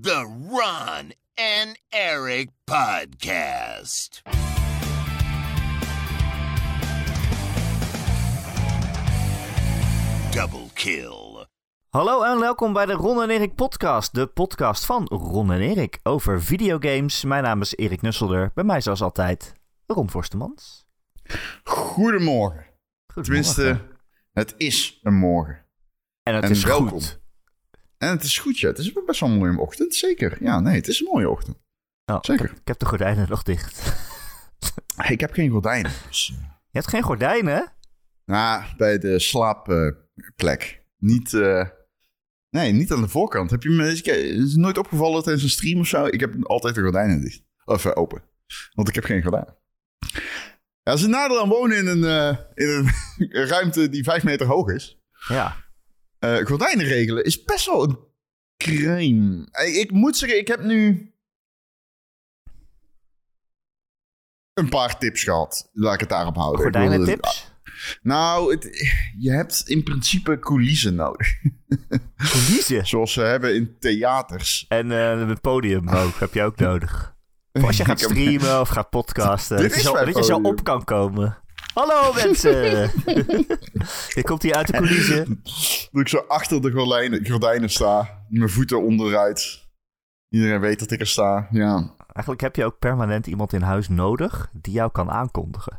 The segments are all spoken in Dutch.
The Ron and Eric Podcast. Double kill. Hallo en welkom bij de Ron en Erik podcast. De podcast van Ron en Erik over videogames. Mijn naam is Erik Nusselder. Bij mij zoals altijd Ron Forstemans. Goedemorgen. Goedemorgen. Tenminste, het is een morgen. en het en is welkom. goed. En het is goed, ja. Het is best wel een mooie ochtend, zeker. Ja, nee, het is een mooie ochtend. Oh, Zeker. Ik heb, ik heb de gordijnen nog dicht. Ik heb geen gordijnen. Dus, eh, Je hebt geen gordijnen? nou, bij de slaapplek. niet, eh, nee, niet aan de voorkant. Heb je me eens- is het nooit opgevallen tijdens een stream of zo? Ik heb altijd de gordijnen dicht. Of eh, open. Want ik heb geen gordijnen. Ja, is een nadeel aan wonen in een, in een ruimte die vijf meter hoog is. Ja. Eh, gordijnen regelen is best wel een crime. Ik, moet zeggen, ik heb nu een paar tips gehad. Laat ik het daarop houden. Ik wilde- Gordijnentips? Nou, het, je hebt in principe coulissen nodig. Coulissen. Zoals ze hebben in theaters. En eh het podium ook, heb je ook nodig. Of als je gaat streamen of gaat podcasten. Dit dat je, is zo, dat je zo op kan komen. Hallo mensen! je komt hier uit de coulissen. Dat ik zo achter de gordijnen, gordijnen sta. Mijn voeten onderuit. Iedereen weet dat ik er sta. Ja, Eigenlijk heb je ook permanent iemand in huis nodig die jou kan aankondigen.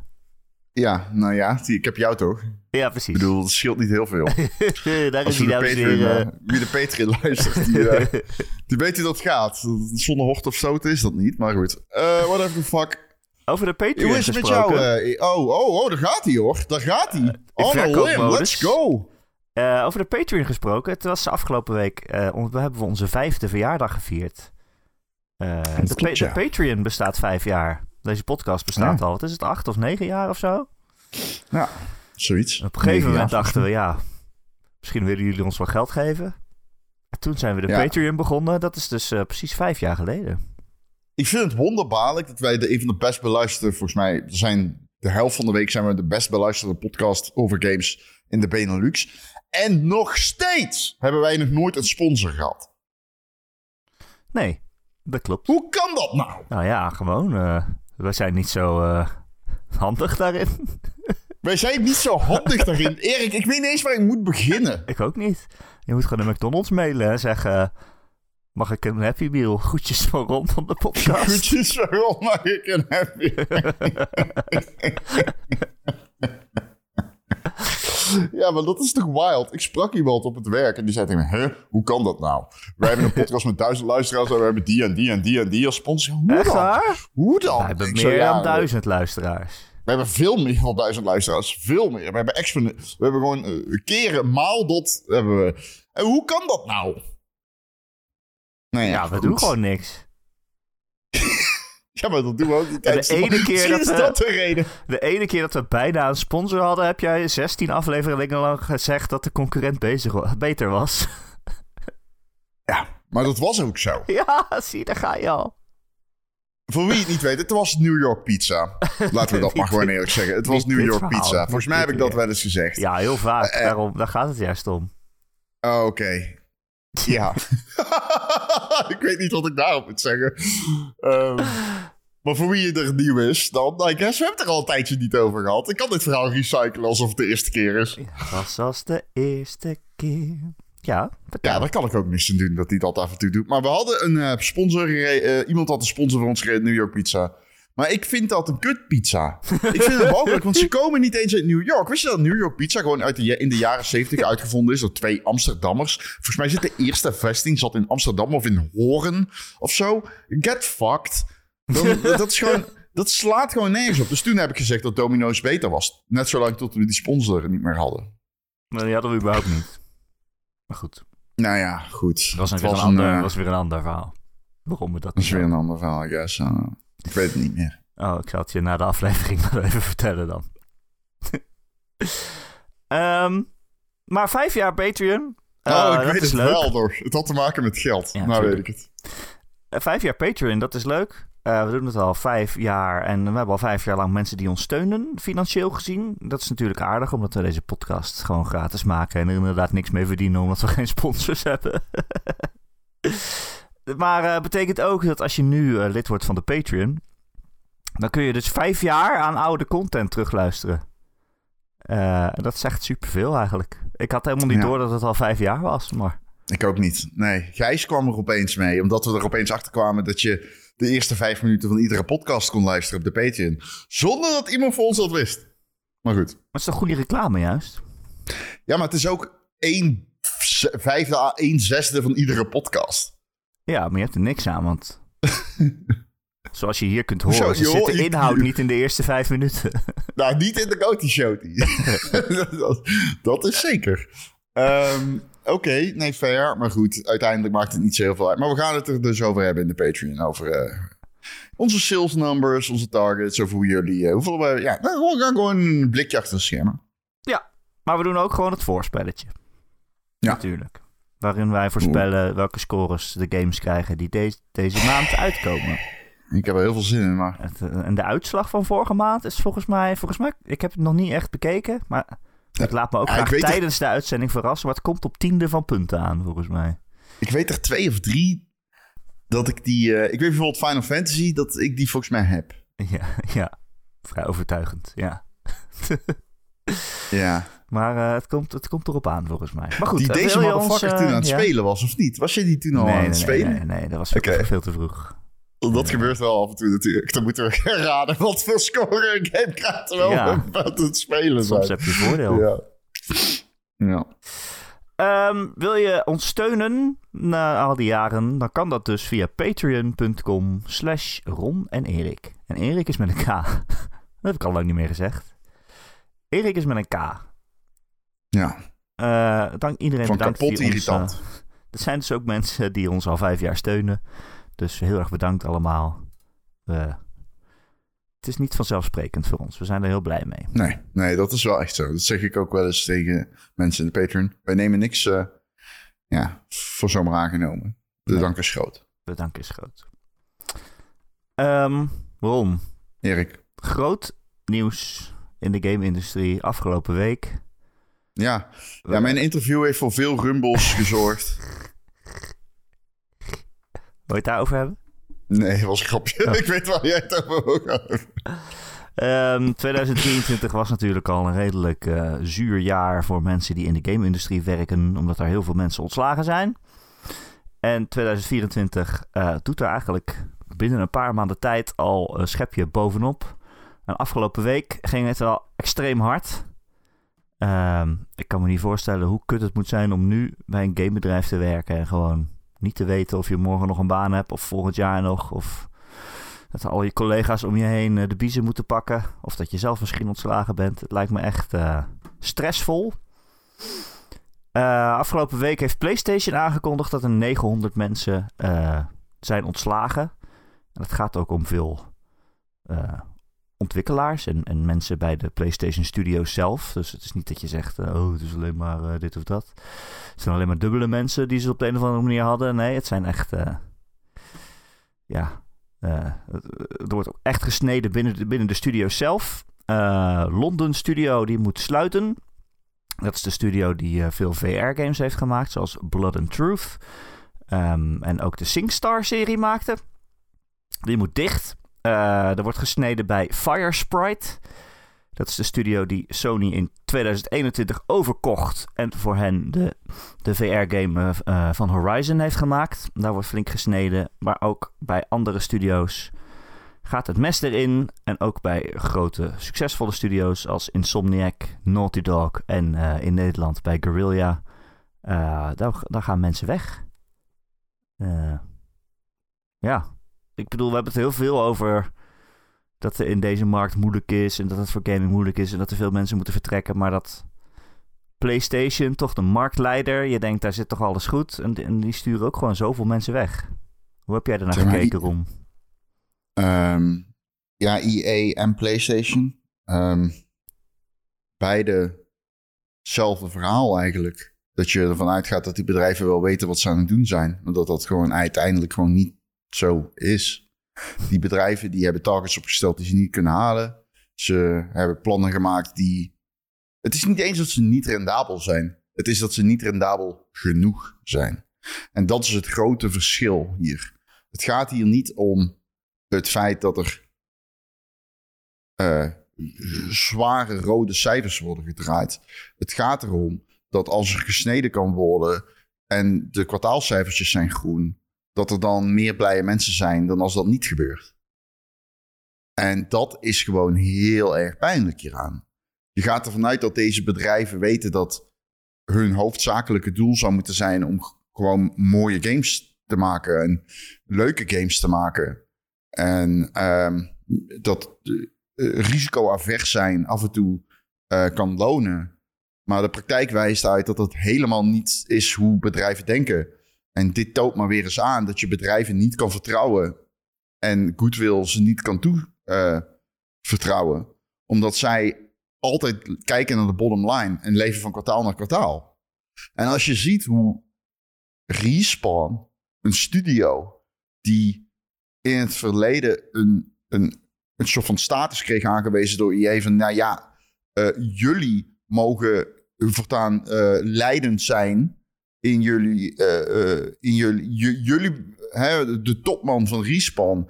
ja nou ja, die- ik heb jou toch? Ja, Ik precies. bedoel, het scheelt niet heel veel. Daar Als is die en Patreon, heren. eh, wie de Patreon luistert, die, eh, die weet hoe dat gaat. Zonder hort of stoten is dat niet, maar goed. Eh whatever the fuck. Over de Patreon Hoe is het met gesproken. jou? eh, oh, oh, oh, daar gaat hij hoor. Daar gaat hij. On a verkoopmodus. limb, let's go. Eh, over de Patreon gesproken. Het was de afgelopen week. eh, on- we hebben we onze vijfde verjaardag gevierd. Eh, de, klopt, Pa- ja. de Patreon bestaat vijf jaar. Deze podcast bestaat Ja. al. Wat is het? Acht of negen jaar of zo? Ja, zoiets. Op een gegeven moment dachten we, ja, misschien willen jullie ons wel geld geven. En toen zijn we de Ja. Patreon begonnen. Dat is dus eh, precies vijf jaar geleden. Ik vind het wonderbaarlijk dat wij de, een van de best beluisterde, volgens mij zijn de helft van de week zijn we de best beluisterde podcast over games in de Benelux. En nog steeds hebben wij nog nooit een sponsor gehad. Nee, dat klopt. Hoe kan dat nou? Nou ja, gewoon. eh we zijn niet zo eh, handig daarin. Wij zijn niet zo handig daarin. Erik, ik weet niet eens waar ik moet beginnen. Ik ook niet. Je moet gewoon de McDonald's mailen en zeggen... Mag ik een Happy Meal? Groetjes van Ron van de podcast. Goedjes, waarom mag ik een happy? ja, maar dat is toch wild? Ik sprak iemand op het werk en die zei tegen me... Huh, hoe kan dat nou? Wij hebben een podcast met duizend luisteraars... en we hebben die en die en die en die als sponsor. Hoe Echt dan? waar? Hoe dan? We hebben zo, meer ja, dan duizend luisteraars. We hebben veel meer dan duizend luisteraars. Veel meer. We hebben, we hebben gewoon uh, keren, maal dat hebben we. En hoe kan dat nou? Nou Ja, we goed. doen gewoon niks. Ja, maar dat doen we ook niet. De ene keer dat we- dat de reden. De ene keer dat we bijna een sponsor hadden... heb jij 16 afleveringen lang gezegd dat de concurrent bezig beter was. Ja, maar dat was ook zo. ja, zie, daar ga je al. Voor wie het niet weet, het was New York Pizza. Laten we dat maar gewoon eerlijk zeggen. Het was New York verhaal, Pizza. Volgens mij heb ik dat wel eens gezegd. Ja, heel vaak. Eh. Daarom, daar gaat het juist om. Oh, Oké. Ja. ik weet niet wat ik daarop moet zeggen. Ehm, maar voor wie er nieuw is, dan, I guess, we hebben het er al een tijdje niet over gehad. Ik kan dit verhaal recyclen alsof het de eerste keer is. Het was als de eerste keer. Ja, vertel. Ja, daar kan ik ook niks aan doen dat hij dat af en toe doet. Maar we hadden een eh, sponsor, eh, iemand had een sponsor voor ons gereden, New York Pizza. Maar ik vind dat een kutpizza. ik vind het mogelijk, want ze komen niet eens uit New York. Wist je dat New York Pizza gewoon uit de, in de jaren 70 uitgevonden is door twee Amsterdammers? Volgens mij zit de eerste vesting zat in Amsterdam of in Horen of zo. Get fucked. Dan, dat is gewoon... Dat slaat gewoon nergens op. Dus toen heb ik gezegd dat Domino's beter was. Net zolang tot we die sponsor niet meer hadden. Maar die hadden we überhaupt niet. Maar goed, Nou ja, goed. dat was, een ander, eh, was weer een ander verhaal. Waarom we dat Dat is weer een ander verhaal, I guess. Uh, ik weet het niet meer. Oh, ik zal het je na de aflevering wel even vertellen dan. Ehm, maar vijf jaar Patreon. oh, Eh, ik weet is het leuk. wel nog. Het had te maken met geld. Ja, nou weet ik het. Eh, vijf jaar Patreon, dat is leuk. Eh, we doen het al vijf jaar en we hebben al vijf jaar lang mensen die ons steunen, financieel gezien. Dat is natuurlijk aardig, omdat we deze podcast gewoon gratis maken en er inderdaad niks mee verdienen omdat we geen sponsors hebben. Maar uh, betekent ook dat als je nu uh, lid wordt van de Patreon, dan kun je dus vijf jaar aan oude content terugluisteren. Uh, dat zegt superveel eigenlijk. Ik had helemaal niet ja. door dat het al vijf jaar was, maar... Ik ook niet. Nee, Gijs kwam er opeens mee, omdat we er opeens achter kwamen dat je de eerste vijf minuten van iedere podcast kon luisteren op de Patreon. Zonder dat iemand voor ons dat wist. Maar goed. Maar het is toch goede reclame juist? Ja, maar het is ook één vijfde één zesde van iedere podcast. Ja, maar je hebt er niks aan, want... Zoals je hier kunt horen, Zo, zit de inhoud niet in de eerste vijf minuten. nou, niet in de Coty Show. dat, dat, is zeker. Um, Oké, nee, fair. Maar goed, uiteindelijk maakt het niet zo heel veel uit. Maar we gaan het er dus over hebben in de Patreon. Over uh, onze sales numbers, onze targets. Over hoe jullie... Uh, hoeveel we... Ja, we gaan gewoon een blikje achter de schermen. Ja, maar we doen ook gewoon het voorspelletje. Ja. Natuurlijk. Waarin wij voorspellen welke scores de games krijgen die de deze maand uitkomen. Ik heb er heel veel zin in, maar... Het, eh, en de uitslag van vorige maand is volgens mij... Volgens mij, ik heb het nog niet echt bekeken, maar... Ik laat me ook graag tijdens de uitzending verrassen, maar het komt op tiende van punten aan, volgens mij. Ik weet er twee of drie dat ik die... Uh, ik weet bijvoorbeeld Final Fantasy, dat ik die volgens mij heb. Ja, ja. vrij overtuigend, ja. ja. Maar uh, het, komt, het komt erop aan, volgens mij. Maar goed, die deze motherfucker toen aan het ja? spelen was, of niet? Was je die toen al nee, aan het spelen? Nee, nee, dat was okay. veel te vroeg. Dat gebeurt wel af en toe natuurlijk. Dan moeten we raden wat voor score een game krijgt terwijl ja. we aan het spelen zijn. Soms heb je voordeel. Ja. ja. Um, wil je ons steunen na al die jaren, dan kan dat dus via patreon.com slash Ron en Erik. En Erik is met een K. dat heb ik al lang niet meer gezegd. Erik is met een K. Ja. Uh, dank iedereen Van bedankt. kapot irritant. Ons, uh, er zijn dus ook mensen die ons al vijf jaar steunen. Dus heel erg bedankt allemaal. Uh, het is niet vanzelfsprekend voor ons. We zijn er heel blij mee. Nee, nee, dat is wel echt zo. Dat zeg ik ook wel eens tegen mensen in de Patreon. Wij nemen niks uh, ja, voor zomaar aangenomen. De nee. dank is groot. De dank is groot. Um, Ron. Erik. Groot nieuws in de game-industrie afgelopen week. Ja. ja, mijn interview heeft voor veel rumbles gezorgd. Wil je het daarover hebben? Nee, was een grapje. Oh. ik weet waar jij het over wil gaan. Um, 2023 was natuurlijk al een redelijk uh, zuur jaar voor mensen die in de game-industrie werken, omdat er heel veel mensen ontslagen zijn. En 2024 uh, doet er eigenlijk binnen een paar maanden tijd al een schepje bovenop. En afgelopen week ging het wel extreem hard. Um, ik kan me niet voorstellen hoe kut het moet zijn om nu bij een gamebedrijf te werken en gewoon niet te weten of je morgen nog een baan hebt of volgend jaar nog. Of dat al je collega's om je heen de biezen moeten pakken. Of dat je zelf misschien ontslagen bent. Het lijkt me echt uh, stressvol. Uh, afgelopen week heeft PlayStation aangekondigd dat er 900 mensen zijn ontslagen. En het gaat ook om veel ontwikkelaars en, en, mensen bij de PlayStation Studios zelf. Dus het is niet dat je zegt, oh, het is alleen maar dit of dat. Het zijn alleen maar dubbele mensen die ze op de een of andere manier hadden. Nee, het zijn echt. Uh, ja. Er wordt ook echt gesneden binnen de, binnen de studio zelf. London Studio die moet sluiten. Dat is de studio die veel VR-games heeft gemaakt, zoals Blood and Truth. Um, en ook de SingStar-serie maakte. Die moet dicht. Er wordt gesneden bij Firesprite. Dat is de studio die Sony in 2021 overkocht en voor hen de, de VR-game uh, van Horizon heeft gemaakt. Daar wordt flink gesneden, maar ook bij andere studio's gaat het mes erin. En ook bij grote, succesvolle studio's als Insomniac, Naughty Dog en uh, in Nederland bij Guerrilla. Uh, daar, daar, gaan mensen weg. ja, ik bedoel, we hebben het heel veel over dat er in deze markt moeilijk is en dat het voor gaming moeilijk is en dat er veel mensen moeten vertrekken, maar dat PlayStation, toch de marktleider, je denkt daar zit toch alles goed en, en die sturen ook gewoon zoveel mensen weg. Hoe heb jij daarnaar zeg gekeken, Rom? Um, ja, EA en PlayStation. Um, beide hetzelfde verhaal eigenlijk. Dat je ervan uitgaat dat die bedrijven wel weten wat ze aan het doen zijn. Maar dat dat gewoon uiteindelijk gewoon niet zo is. Die bedrijven die hebben targets opgesteld die ze niet kunnen halen. Ze hebben plannen gemaakt die. Het is niet eens dat ze niet rendabel zijn. Het is dat ze niet rendabel genoeg zijn. En dat is het grote verschil hier. Het gaat hier niet om het feit dat er uh, zware rode cijfers worden gedraaid. Het gaat erom dat als er gesneden kan worden en de kwartaalcijfertjes zijn groen, dat er dan meer blije mensen zijn dan als dat niet gebeurt. En dat is gewoon heel erg pijnlijk hieraan. Je gaat ervan uit dat deze bedrijven weten dat hun hoofdzakelijke doel zou moeten zijn om gewoon mooie games te maken en leuke games te maken. En uh, dat uh, risicoavers zijn af en toe uh, kan lonen. Maar de praktijk wijst uit dat dat helemaal niet is hoe bedrijven denken. En dit toont maar weer eens aan dat je bedrijven niet kan vertrouwen. En goodwill ze niet kan toevertrouwen. Uh, omdat zij altijd kijken naar de bottom line en leven van kwartaal naar kwartaal. En als je ziet hoe Respawn, een studio die in het verleden een, een, een soort van status kreeg aangewezen door EA van, nou ja, uh, jullie mogen voortaan uh, leidend zijn in jullie, uh, in jullie, jullie hè, de topman van Respawn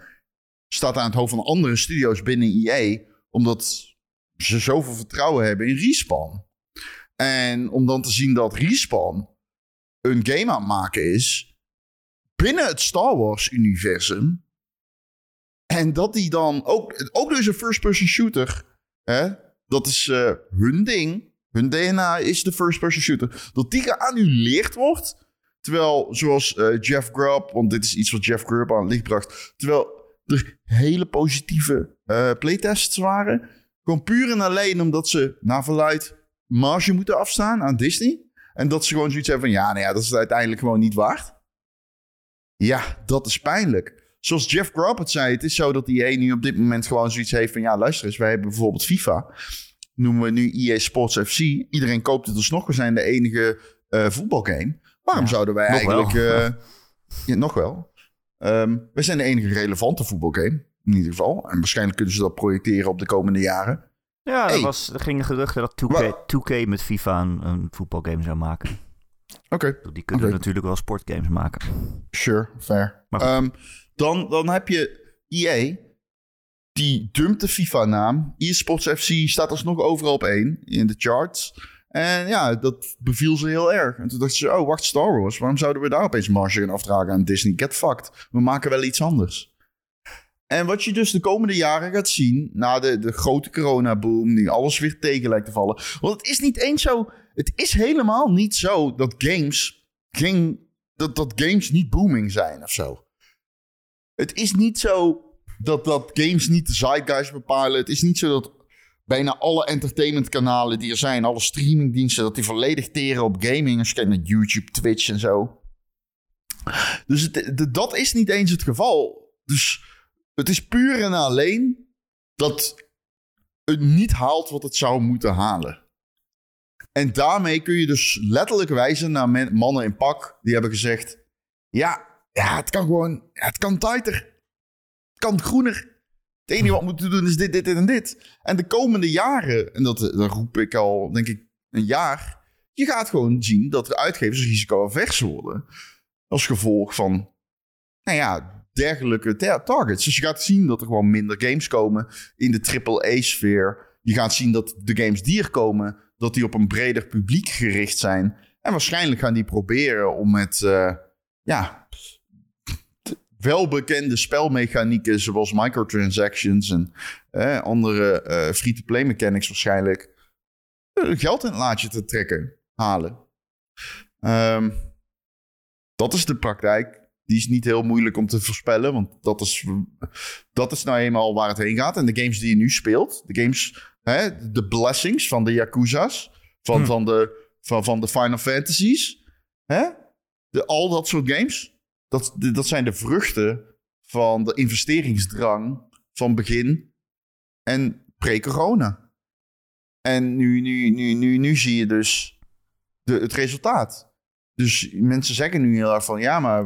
staat aan het hoofd van andere studio's binnen EA, omdat ze zoveel vertrouwen hebben in Respawn. En om dan te zien dat Respawn een game aan het maken is binnen het Star Wars-universum. En dat die dan ook, ook dus een first-person shooter, hè? dat is uh, hun ding. Hun DNA is de first-person shooter. Dat die geannuleerd wordt. Terwijl, zoals uh, Jeff Grubb, want dit is iets wat Jeff Grubb aan het licht bracht. Terwijl er hele positieve uh, playtests waren. Gewoon puur en alleen omdat ze naar verluid marge moeten afstaan aan Disney. En dat ze gewoon zoiets hebben van, ja, nou ja, dat is het uiteindelijk gewoon niet waard. Ja, dat is pijnlijk. Zoals Jeff Grubb het zei, het is zo dat EA nu op dit moment gewoon zoiets heeft van, ja, luister eens, wij hebben bijvoorbeeld FIFA. Noemen we nu EA Sports FC. Iedereen koopt het alsnog, we zijn de enige uh, voetbalgame. Waarom ja, zouden wij eigenlijk... Uh, ja, nog wel. Um, wij zijn de enige relevante voetbalgame, in ieder geval. En waarschijnlijk kunnen ze dat projecteren op de komende jaren. Ja, er, was, er gingen geruchten dat 2K, 2K met FIFA een, een voetbalgame zou maken. Oké. Okay. Die kunnen okay. natuurlijk wel sportgames maken. Sure, fair. Um, dan, dan heb je EA. Die dumpt FIFA-naam. eSports FC staat alsnog overal op één in de charts. En ja, dat beviel ze heel erg. En toen dachten ze, oh, wacht, Star Wars. Waarom zouden we daar opeens marge afdragen aan Disney? Get fucked. We maken wel iets anders. En wat je dus de komende jaren gaat zien, na de, de grote coronaboom, die alles weer tegen lijkt te vallen. Want het is niet eens zo, het is helemaal niet zo dat games, geen, dat, dat games niet booming zijn of zo. Het is niet zo dat, dat games niet de zeitgeist bepalen. Het is niet zo dat bijna alle entertainmentkanalen die er zijn, alle streamingdiensten, dat die volledig teren op gaming. Als je kijkt naar YouTube, Twitch en zo. Dus dat is niet eens het geval. Dus het is puur en alleen dat het niet haalt wat het zou moeten halen. En daarmee kun je dus letterlijk wijzen naar mannen in pak die hebben gezegd: ja, ja het kan gewoon, het kan tighter, kan groener. Het enige wat we moeten doen is dit, dit, dit en dit. En de komende jaren, en dat, dat roep ik al, denk ik, een jaar. Je gaat gewoon zien dat de uitgevers risicoavers worden. Als gevolg van, nou ja, dergelijke targets. Dus je gaat zien dat er gewoon minder games komen in de AAA-sfeer. Je gaat zien dat de games die er komen, dat die op een breder publiek gericht zijn. En waarschijnlijk gaan die proberen om met, uh, ja, welbekende spelmechanieken zoals microtransactions en uh, andere uh, free-to-play mechanics waarschijnlijk geld in het laadje te trekken, halen. Um, dat is de praktijk die is niet heel moeilijk om te voorspellen. Want dat is, dat is nou eenmaal waar het heen gaat. En de games die je nu speelt, de games, hè, de blessings van de Yakuza's, van, hm. van, de, van, van de Final Fantasies, hè? De, al dat soort games, dat, dat zijn de vruchten van de investeringsdrang van begin en pre-corona. En nu, nu, nu, nu, nu zie je dus de, het resultaat. Dus mensen zeggen nu heel erg van ja, maar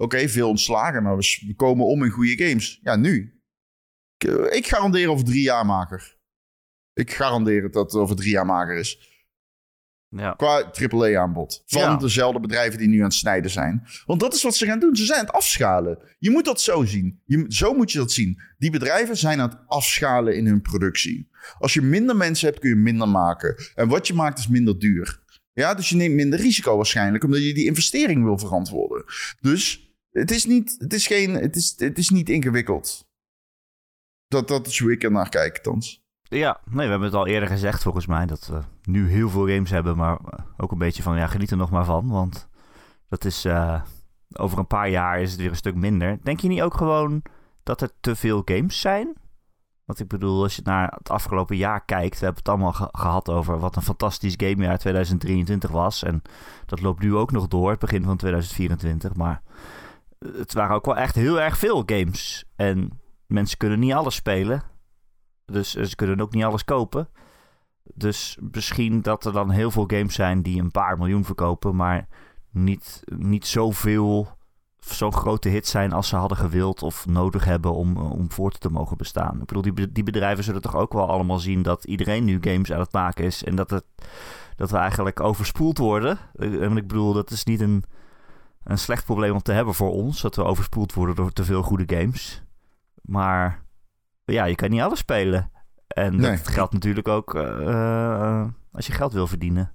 Oké, veel ontslagen, maar we, komen om in goede games. Ja, nu. Ik, ik garandeer over drie jaar maker. Ik garandeer het dat het over drie jaar maker is. Ja. Qua AAA-aanbod. Van Ja. dezelfde bedrijven die nu aan het snijden zijn. Want dat is wat ze gaan doen. Ze zijn aan het afschalen. Je moet dat zo zien. Je, zo moet je dat zien. Die bedrijven zijn aan het afschalen in hun productie. Als je minder mensen hebt, kun je minder maken. En wat je maakt is minder duur. Ja, dus je neemt minder risico waarschijnlijk, omdat je die investering wil verantwoorden. Dus het is niet, het is geen, het is, het is niet ingewikkeld. Dat, dat is hoe ik er naar kijk, thans. Ja, nee, we hebben het al eerder gezegd volgens mij dat we nu heel veel games hebben, maar eh, ook een beetje van ja, geniet er nog maar van, want dat is eh, over een paar jaar is het weer een stuk minder. Denk je niet ook gewoon dat er te veel games zijn? Want ik bedoel, als je naar het afgelopen jaar kijkt, we hebben het allemaal ge- gehad over wat een fantastisch gamejaar 2023 was. En dat loopt nu ook nog door, het begin van 2024. Maar het waren ook wel echt heel erg veel games. En mensen kunnen niet alles spelen. Dus eh, ze kunnen ook niet alles kopen. Dus misschien dat er dan heel veel games zijn die een paar miljoen verkopen, maar niet, niet zoveel, zo'n grote hit zijn als ze hadden gewild of nodig hebben om, eh, om voort te mogen bestaan. Ik bedoel, die, die bedrijven zullen toch ook wel allemaal zien dat iedereen nu games aan het maken is en dat, het, dat we eigenlijk overspoeld worden. Eh, En ik bedoel, dat is niet een, een slecht probleem om te hebben voor ons, dat we overspoeld worden door te veel goede games. Maar ja, je kan niet alles spelen. En Nee. dat geldt natuurlijk ook eh, eh, als je geld wil verdienen.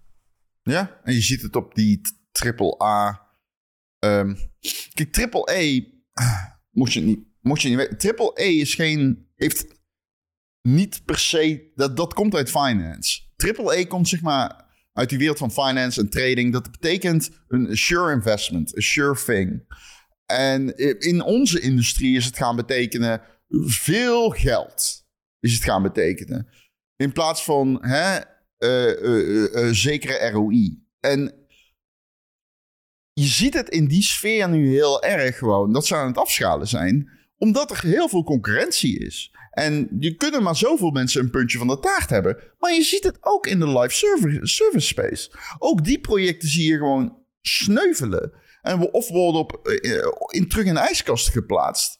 Ja, en je ziet het op die triple A. Ehm, kijk, triple A, mocht je het niet, mocht je niet weten, triple A is geen, heeft niet per se, dat, dat komt uit finance. Triple A komt zeg maar uit die wereld van finance en trading. Dat betekent een sure investment, a sure thing. En in onze industrie is het gaan betekenen veel geld. Is het gaan betekenen. In plaats van hè, eh, eh, eh, zekere ROI. En je ziet het in die sfeer nu heel erg gewoon dat ze aan het afschalen zijn, omdat er heel veel concurrentie is. En je kunnen maar zoveel mensen een puntje van de taart hebben. Maar je ziet het ook in de live service, space. Ook die projecten zie je gewoon sneuvelen. En of worden op, in, terug in de ijskast geplaatst.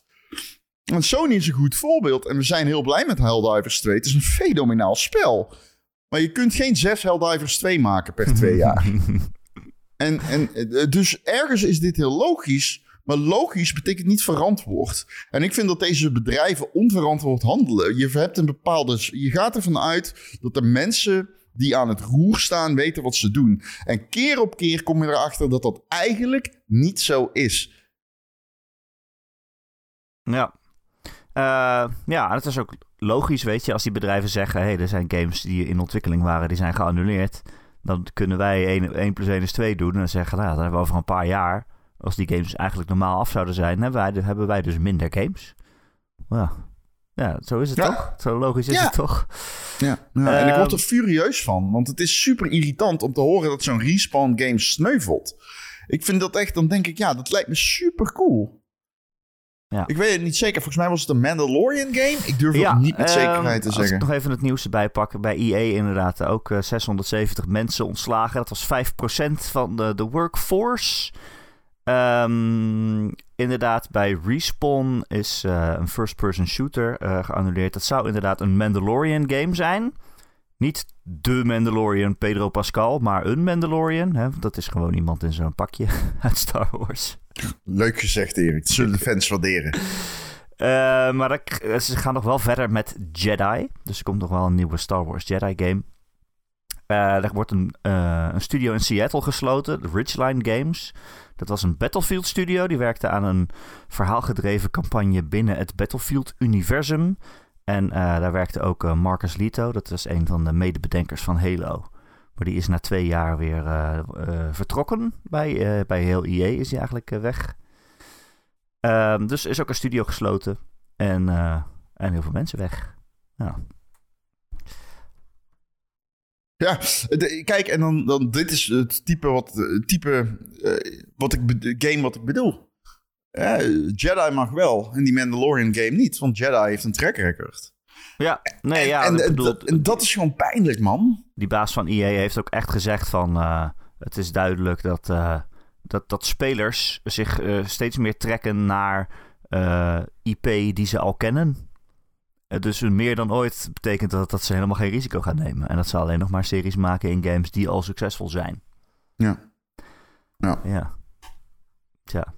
En Sony is een goed voorbeeld. En we zijn heel blij met Helldivers 2. Het is een fenomenaal spel. Maar je kunt geen zes Helldivers 2 maken per twee jaar. En, en eh, dus ergens is dit heel logisch. Maar logisch betekent niet verantwoord. En ik vind dat deze bedrijven onverantwoord handelen. Je hebt een bepaalde. Je gaat ervan uit dat de mensen die aan het roer staan weten wat ze doen. En keer op keer kom je erachter dat dat eigenlijk niet zo is. Ja. Eh, ja, het is ook logisch, weet je, als die bedrijven zeggen: hé, hey, er zijn games die in ontwikkeling waren, die zijn geannuleerd. Dan kunnen wij 1, 1 plus 1 is 2 doen. En zeggen, nou, dan hebben we over een paar jaar, als die games eigenlijk normaal af zouden zijn, hebben wij, hebben wij dus minder games. Ja, ja zo is het Ja. toch? Zo logisch is Ja. het toch? Ja, en ik Ehm. word er furieus van. Want het is super irritant om te horen dat zo'n respawn game sneuvelt. Ik vind dat echt, dan denk ik, ja, dat lijkt me super cool. Ja. Ik weet het niet zeker. Volgens mij was het een Mandalorian game. Ik durf het niet met ehm, zekerheid te Als zeggen. ik nog even het nieuws erbij pak. Bij EA inderdaad ook eh, 670 mensen ontslagen. Dat was 5% van de, de workforce. Ehm, inderdaad, bij Respawn is eh, een first-person shooter eh, geannuleerd. Dat zou inderdaad een Mandalorian game zijn. Niet de Mandalorian Pedro Pascal, maar een Mandalorian. Hè? Dat is gewoon iemand in zo'n pakje uit Star Wars. Leuk gezegd, Erik. Zullen de fans waarderen. Eh, maar dat- ze gaan nog wel verder met Jedi. Dus er komt nog wel een nieuwe Star Wars Jedi game. Eh, er wordt een, eh, een studio in Seattle gesloten, de Ridgeline Games. Dat was een Battlefield studio. Die werkte aan een verhaalgedreven campagne binnen het Battlefield-universum. En eh, daar werkte ook eh, Marcus Lito. Dat was een van de medebedenkers van Halo. Maar die is na twee jaar weer eh, vertrokken. Bij, bij heel EA is hij eigenlijk weg. Ehm, dus is ook een studio gesloten. En, en heel veel mensen weg. Ja. Kijk, en dan, dan dit is het type, wat, type wat ik, game wat ik bedoel. Ja, Jedi mag wel en die Mandalorian game niet, want Jedi heeft een track record. Ja, nee, en, ja, en, bedoel, dat- en dat is gewoon pijnlijk, man. die baas van EA heeft ook echt gezegd van... eh, het is duidelijk dat, eh, dat, dat spelers zich eh, steeds meer trekken naar eh, IP die ze al kennen. Eh, Dus meer dan ooit betekent dat dat ze helemaal geen risico gaan nemen. En dat ze alleen nog maar series maken in games die al succesvol zijn. Ja. Ja. Tja.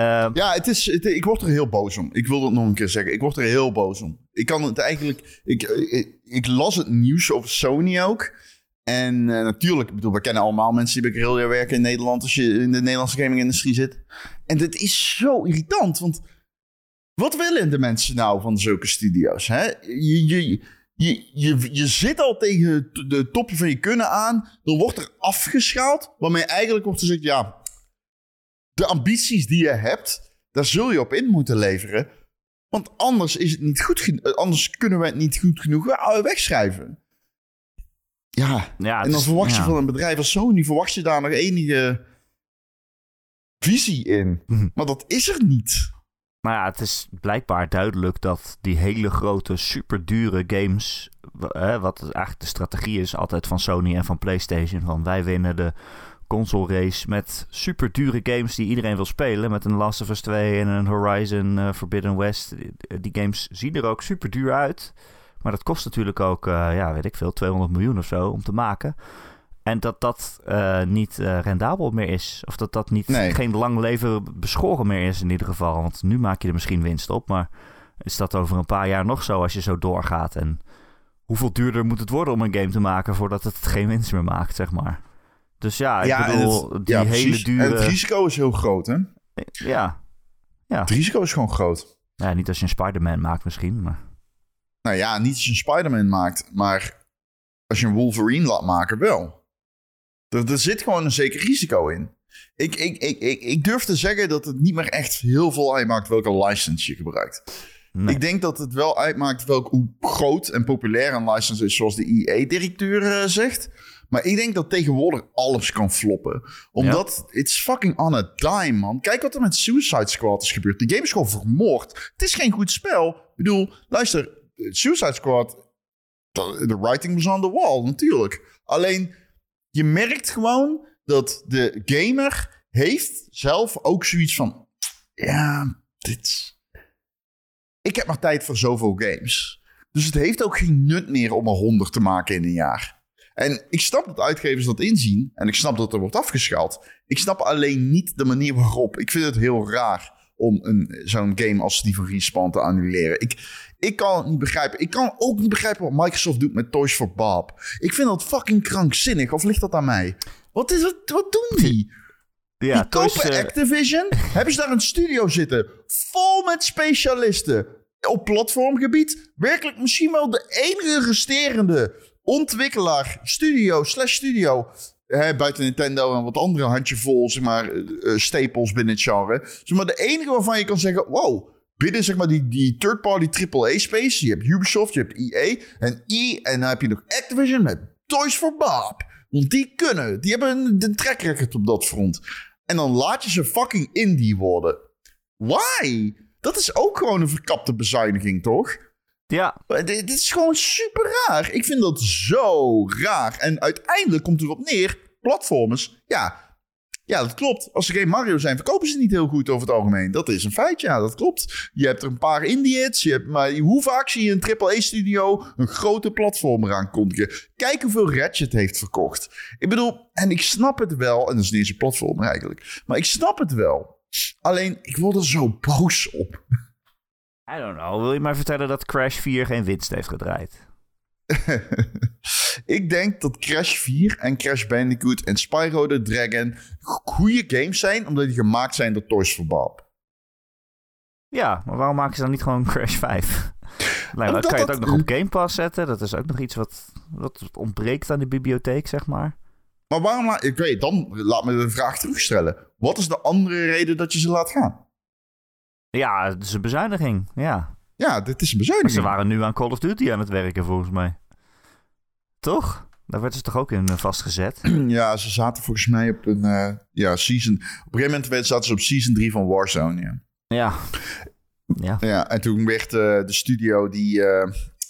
Ehm, Ja, het is, ik word er heel boos om. Ik wil dat nog een keer zeggen. Ik word er heel boos om. Ik kan het eigenlijk... Ik, ik, ik las het nieuws over Sony ook. En eh, natuurlijk, ik bedoel, we kennen allemaal mensen die bij Guerrilla werken in Nederland... als je in de Nederlandse gaming-industrie zit. En dit is zo irritant, want... Wat willen de mensen nou van zulke studio's? Hè? Je, je, je, je, je zit al tegen de topje van je kunnen aan. Dan wordt er afgeschaald. Waarmee eigenlijk wordt gezegd... Ja, de ambities die je hebt, daar zul je op in moeten leveren. Want anders is het niet goed eh, Anders kunnen we het niet goed genoeg we- wegschrijven. Ja, ja, en dan is- verwacht je ja. van een bedrijf als Sony, verwacht je daar nog enige visie in. Mhm. Maar dat is er niet. Maar ja, het is blijkbaar duidelijk dat die hele grote, super dure games. wat eigenlijk de strategie is altijd van Sony en van PlayStation. Van wij winnen de console race met super dure games die iedereen wil spelen. Met een Last of Us 2 en een Horizon eh, Forbidden West. Die, games zien er ook super duur uit. Maar dat kost natuurlijk ook, eh, ja, weet ik veel, 200 miljoen of zo om te maken. En dat dat eh, niet rendabel meer is. Of dat dat niet, Nee. geen lang leven beschoren meer is in ieder geval. Want nu maak je er misschien winst op. Maar is dat over een paar jaar nog zo als je zo doorgaat? En hoeveel duurder moet het worden om een game te maken voordat het geen winst meer maakt, zeg maar? Dus ja, ik bedoel, het- die ja, hele precies. En het dure... risico is heel groot, hè? Ja. Ja. Het risico is gewoon groot. ja, niet als je een Spider-Man maakt misschien, maar... Nou ja, niet als je een Spider-Man maakt, maar als je een Wolverine laat maken, wel. Er, er zit gewoon een zeker risico in. Ik, ik, ik, ik, ik durf te zeggen dat het niet meer echt heel veel uitmaakt welke license je gebruikt. Nee. Ik denk dat het wel uitmaakt welk, hoe groot en populair een license is, zoals de EA-directeur eh, zegt. Maar ik denk dat tegenwoordig alles kan floppen. Omdat it's fucking on a dime, man. Kijk wat er met Suicide Squad is gebeurd. De game is gewoon vermoord. Het is geen goed spel. Ik bedoel, luister, Suicide Squad, de writing was on the wall, natuurlijk. Alleen, je merkt gewoon dat de gamer heeft zelf ook zoiets van... Ja, dit... Ik heb maar tijd voor zoveel games. Dus het heeft ook geen nut meer om er honderd te maken in een jaar. En ik snap dat uitgevers dat inzien. En ik snap dat er wordt afgeschaald. Ik snap alleen niet de manier waarop. Ik vind het heel raar om een, zo'n game als die van Respawn te annuleren. Ik, ik kan het niet begrijpen. Ik kan ook niet begrijpen wat Microsoft doet met Toys for Bob. Ik vind dat fucking krankzinnig. Of ligt dat aan mij? Wat, is, wat, wat doen die? ja, die kopen eh, Activision. hebben ze daar een studio zitten. Vol met specialisten. Op platformgebied. Werkelijk misschien wel de enige resterende ontwikkelaar, studio, slash studio. Hè, buiten Nintendo en wat andere handjevol, zeg maar, eh, eh, staples binnen het genre. Zeg maar, de enige waarvan je kan zeggen, wow, binnen zeg maar die, die third-party AAA-space. Je hebt Ubisoft, je hebt EA en E. En dan heb je nog Activision met Toys for Bob. Want die kunnen, die hebben een, een track record op dat front. En dan laat je ze fucking indie worden. Why? Dat is ook gewoon een verkapte bezuiniging, toch? Ja, Maar Dit, is gewoon super raar. Ik vind dat zo raar. En uiteindelijk komt het op neer. Platformers, ja. Ja, dat klopt. Als ze geen Mario zijn, verkopen ze niet heel goed over het algemeen. Dat is een feit, ja, dat klopt. Je hebt er een paar indie hits. Je hebt, maar hoe vaak zie je een AAA-studio een grote platformer aankondigen? Kijk hoeveel Ratchet heeft verkocht. Ik bedoel, en ik snap het wel. En dat is niet eens een platformer eigenlijk. Maar ik snap het wel. Alleen, ik word er zo boos op. I don't know. Wil je mij vertellen dat Crash 4 geen winst heeft gedraaid? ik denk dat Crash 4 en Crash Bandicoot en Spyro the Dragon goede games zijn, omdat die gemaakt zijn door Toys for Bob. Ja, maar waarom maken ze dan niet gewoon Crash 5? Nou, Omdat kan je het dat- ook nog op Game Pass zetten? Dat is ook nog iets wat, wat ontbreekt aan de bibliotheek, zeg maar. Maar waarom laat... Ik weet, dan laat me de vraag terugstellen. Wat is de andere reden dat je ze laat gaan? Ja, het is een bezuiniging, ja. Ja, dit is een Maar bezuiniging. ze waren nu aan Call of Duty aan het werken, volgens mij. Toch? Daar werd ze toch ook in eh, vastgezet? Ja, ze zaten volgens mij op een eh, ja, season... Op een gegeven moment zaten ze op season 3 van Warzone, ja. Ja. Ja. Ja, en toen werd eh, de studio die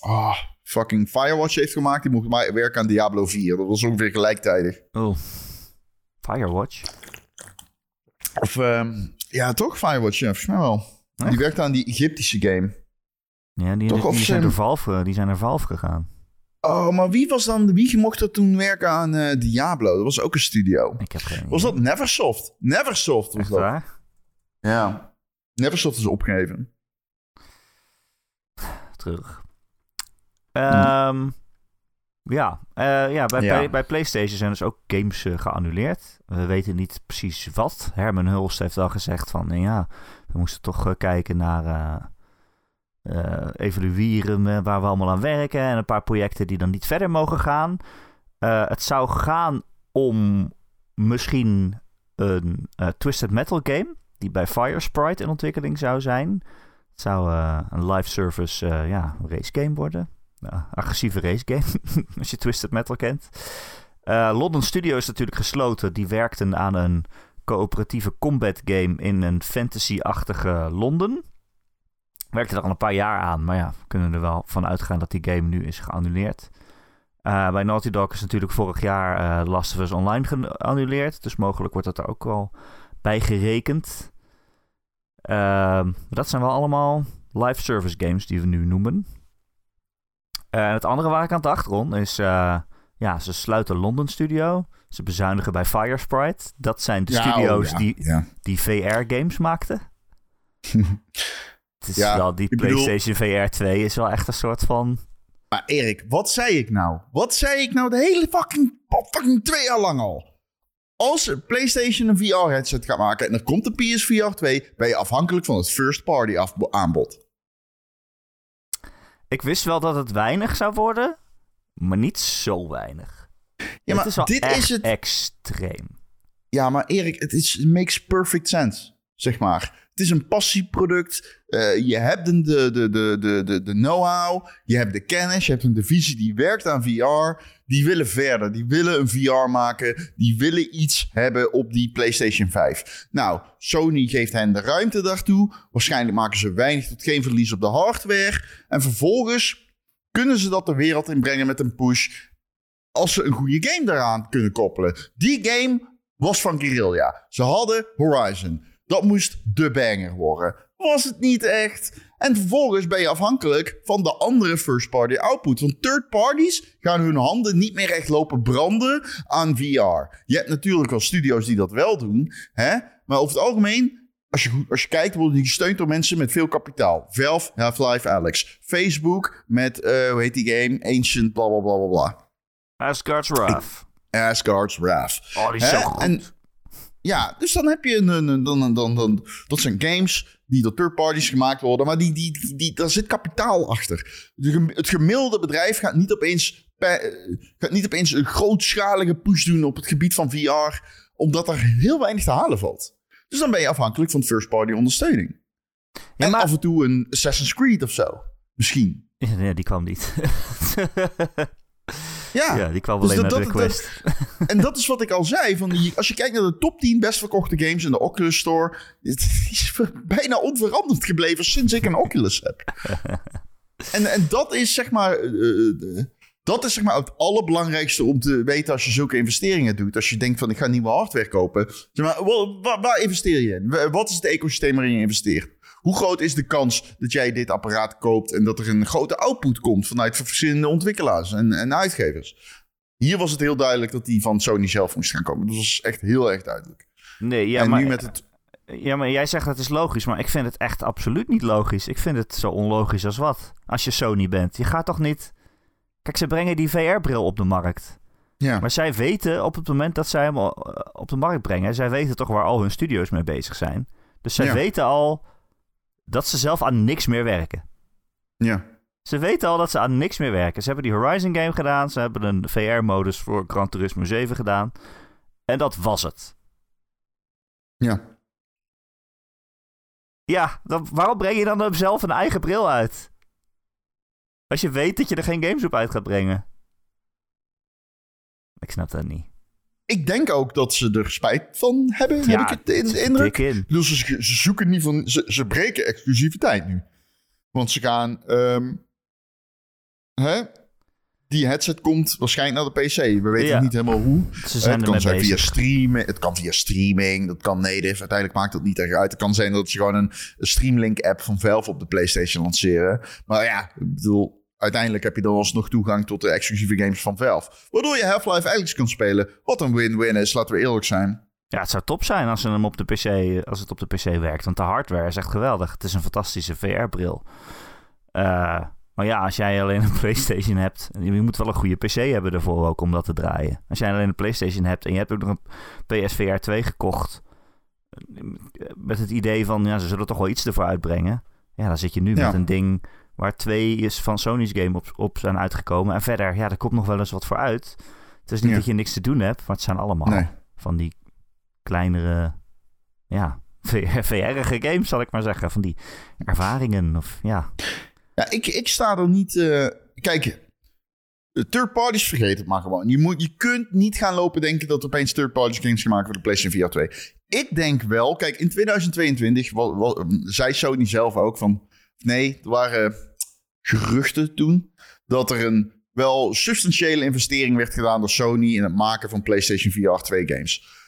ah, fucking Firewatch heeft gemaakt... die mocht maar werken aan Diablo 4. Dat was ongeveer gelijktijdig. Oh. Firewatch? Of, ehm, ja, toch? Firewatch, ja, volgens mij wel. Echt? Die werkte aan die Egyptische game. Ja, die, Toch, die, zijn naar Valve, die zijn Valve gegaan. Oh, maar wie was dan... Wie mocht er toen werken aan eh, Diablo? Dat was ook een studio. Ik heb geen idee. Was dat Neversoft? Neversoft was Echt dat. waar? Ja. Neversoft is opgegeven. Terug. Ehm, ja, eh, ja, bij, Ja. Bij, bij PlayStation zijn dus ook games eh, geannuleerd. We weten niet precies wat. Herman Hulst heeft al gezegd van, nou ja, we moesten toch eh, kijken naar eh, eh, evalueren eh, waar we allemaal aan werken en een paar projecten die dan niet verder mogen gaan. Eh, het zou gaan om misschien een eh, Twisted Metal game die bij Firesprite in ontwikkeling zou zijn. Het zou eh, een live service eh, ja, race game worden. Ja, agressieve race game, als je Twisted Metal kent. Eh, London Studio is natuurlijk gesloten. Die werkten aan een coöperatieve combat game in een fantasy-achtige Londen. Werkte er al een paar jaar aan, maar ja, kunnen er wel van uitgaan dat die game nu is geannuleerd. Eh, bij Naughty Dog is natuurlijk vorig jaar eh Last of Us Online geannuleerd. Dus mogelijk wordt dat er ook wel bij gerekend. Ehm, dat zijn wel allemaal live service games die we nu noemen. Eh, en het andere waar ik aan dacht, Ron, is... eh, ja, ze sluiten London Studio. Ze bezuinigen bij Firesprite. Dat zijn de studio's oh, ja, die, Ja. die VR-games maakten. Het is Ja, wel, die bedoel- PlayStation VR 2 is wel echt een soort van... Maar Erik, wat zei ik nou? Wat zei ik nou de hele fucking, fucking twee jaar lang al? Als PlayStation een VR-headset gaat maken en er komt de PSVR 2, ben je afhankelijk van het first-party aanbod. Ik wist wel dat het weinig zou worden, maar niet zo weinig. Ja, maar is dit echt is het. extreem. Ja, maar Erik, het is, makes perfect sense, zeg maar. Het is een passieproduct. Eh, je hebt de, de, de, de, de, de know-how. Je hebt de kennis. Je hebt een divisie die werkt aan VR. Die willen verder. Die willen een VR maken. Die willen iets hebben op die PlayStation 5. Nou, Sony geeft hen de ruimte daartoe. Waarschijnlijk maken ze weinig tot geen verlies op de hardware. En vervolgens kunnen ze dat de wereld inbrengen met een push. Als ze een goede game daaraan kunnen koppelen. Die game was van Guerrilla. Ze hadden Horizon. Dat moest de banger worden. Was het niet echt. En vervolgens ben je afhankelijk van de andere first-party output. Want third parties gaan hun handen niet meer echt lopen branden aan VR. Je hebt natuurlijk wel studio's die dat wel doen. Hè? Maar over het algemeen, als je, als je kijkt, worden die gesteund door mensen met veel kapitaal. Valve, Half-Life, Alex. Facebook met, eh, hoe heet die game? Ancient, bla bla bla bla bla. Asgard's Wrath. Asgard's Wrath. Oh, die is Hè? zo goed. En- Ja, dus dan heb je een, dan, dan, dan, dat zijn games die door third parties gemaakt worden, maar die, die, die, die, daar zit kapitaal achter. De Het gemiddelde bedrijf gaat niet opeens, gaat niet opeens een grootschalige push doen op het gebied van VR, omdat er heel weinig te halen valt. Dus dan ben je afhankelijk van first party ondersteuning. Ja, en maar- af en toe een Assassin's Creed of zo. Misschien. Ja, die kwam niet. Ja, ja, die kwam Dus alleen dat- naar de dat- dat- Quest. En dat is wat ik al zei. Van die, als je kijkt naar de top 10 best verkochte games in de Oculus Store. Het is bijna onveranderd gebleven sinds ik een Oculus heb. En, en dat is zeg maar. eh, eh, dat is zeg maar het allerbelangrijkste om te weten als je zulke investeringen doet. Als je denkt van ik ga nieuwe hardware kopen. Zeg maar, waar, waar investeer je in? Wa- Wat is het ecosysteem waarin je investeert? Hoe groot is de kans dat jij dit apparaat koopt en dat er een grote output komt vanuit verschillende ontwikkelaars en, en uitgevers? Hier was het heel duidelijk dat die van Sony zelf moest gaan komen. Dat was echt heel erg duidelijk. Nee, ja, en maar, nu met het. ja, maar jij zegt dat is logisch, maar ik vind het echt absoluut niet logisch. Ik vind het zo onlogisch als wat. Als je Sony bent. Je gaat toch niet... Kijk, ze brengen die VR-bril op de markt. Ja, Maar zij weten op het moment dat zij hem eh, op de markt brengen, zij weten toch waar al hun studio's mee bezig zijn. Dus zij Ja. weten al dat ze zelf aan niks meer werken. ja. Ze weten al dat ze aan niks meer werken. Ze hebben die Horizon game gedaan, ze hebben een VR-modus voor Gran Turismo 7 gedaan. En dat was het. ja. Ja, dan, waarom breng je dan zelf een eigen bril uit? Als je weet dat je er geen games op uit gaat brengen. Ik snap dat niet. Ik denk ook dat ze er spijt van hebben. Ja, heb ik het in de indruk. in. Bedoel, ze, ze zoeken niet van. Ze, ze breken exclusiviteit nu. Want ze gaan. ehm, hè? die headset komt waarschijnlijk naar de PC. We weten Ja. niet helemaal hoe. Ze zijn het kan zijn via streamen. Het kan via streaming. Dat kan native. Uiteindelijk maakt dat niet echt uit. Het kan zijn dat ze gewoon een, een Streamlink-app van Valve op de PlayStation lanceren. Maar ja, ik bedoel, uiteindelijk heb je dan alsnog toegang tot de exclusieve games van Valve. Waardoor je Half-Life Alyx kan spelen. Wat een win-win is, laten we eerlijk zijn. Ja, het zou top zijn als, hem op de PC, als het op de PC werkt. Want de hardware is echt geweldig. Het is een fantastische VR-bril. Eh, maar ja, als jij alleen een PlayStation hebt... Je moet wel een goede PC hebben ervoor ook om dat te draaien. Als jij alleen een PlayStation hebt en je hebt ook nog een PSVR 2 gekocht... eh, Met het idee van, ja, ze zullen toch wel iets ervoor uitbrengen. Ja, dan zit je nu Ja. met een ding waar twee is van Sony's game op, op zijn uitgekomen. En verder, ja, er komt nog wel eens wat voor uit. Het is niet Ja. dat je niks te doen hebt, maar het zijn allemaal Nee. van die kleinere, ja, VR-ige games, zal ik maar zeggen. Van die ervaringen of ja. Ja, ik, ik sta er niet... eh, kijk, de third parties vergeet het maar gewoon. Je, moet, je kunt niet gaan lopen denken dat er opeens third parties games gaan maken voor de PlayStation VR 2. Ik denk wel, kijk, in 2022 wa- wa- zei Sony zelf ook van... Nee, er waren geruchten toen dat er een wel substantiële investering werd gedaan door Sony in het maken van PlayStation VR 2 games.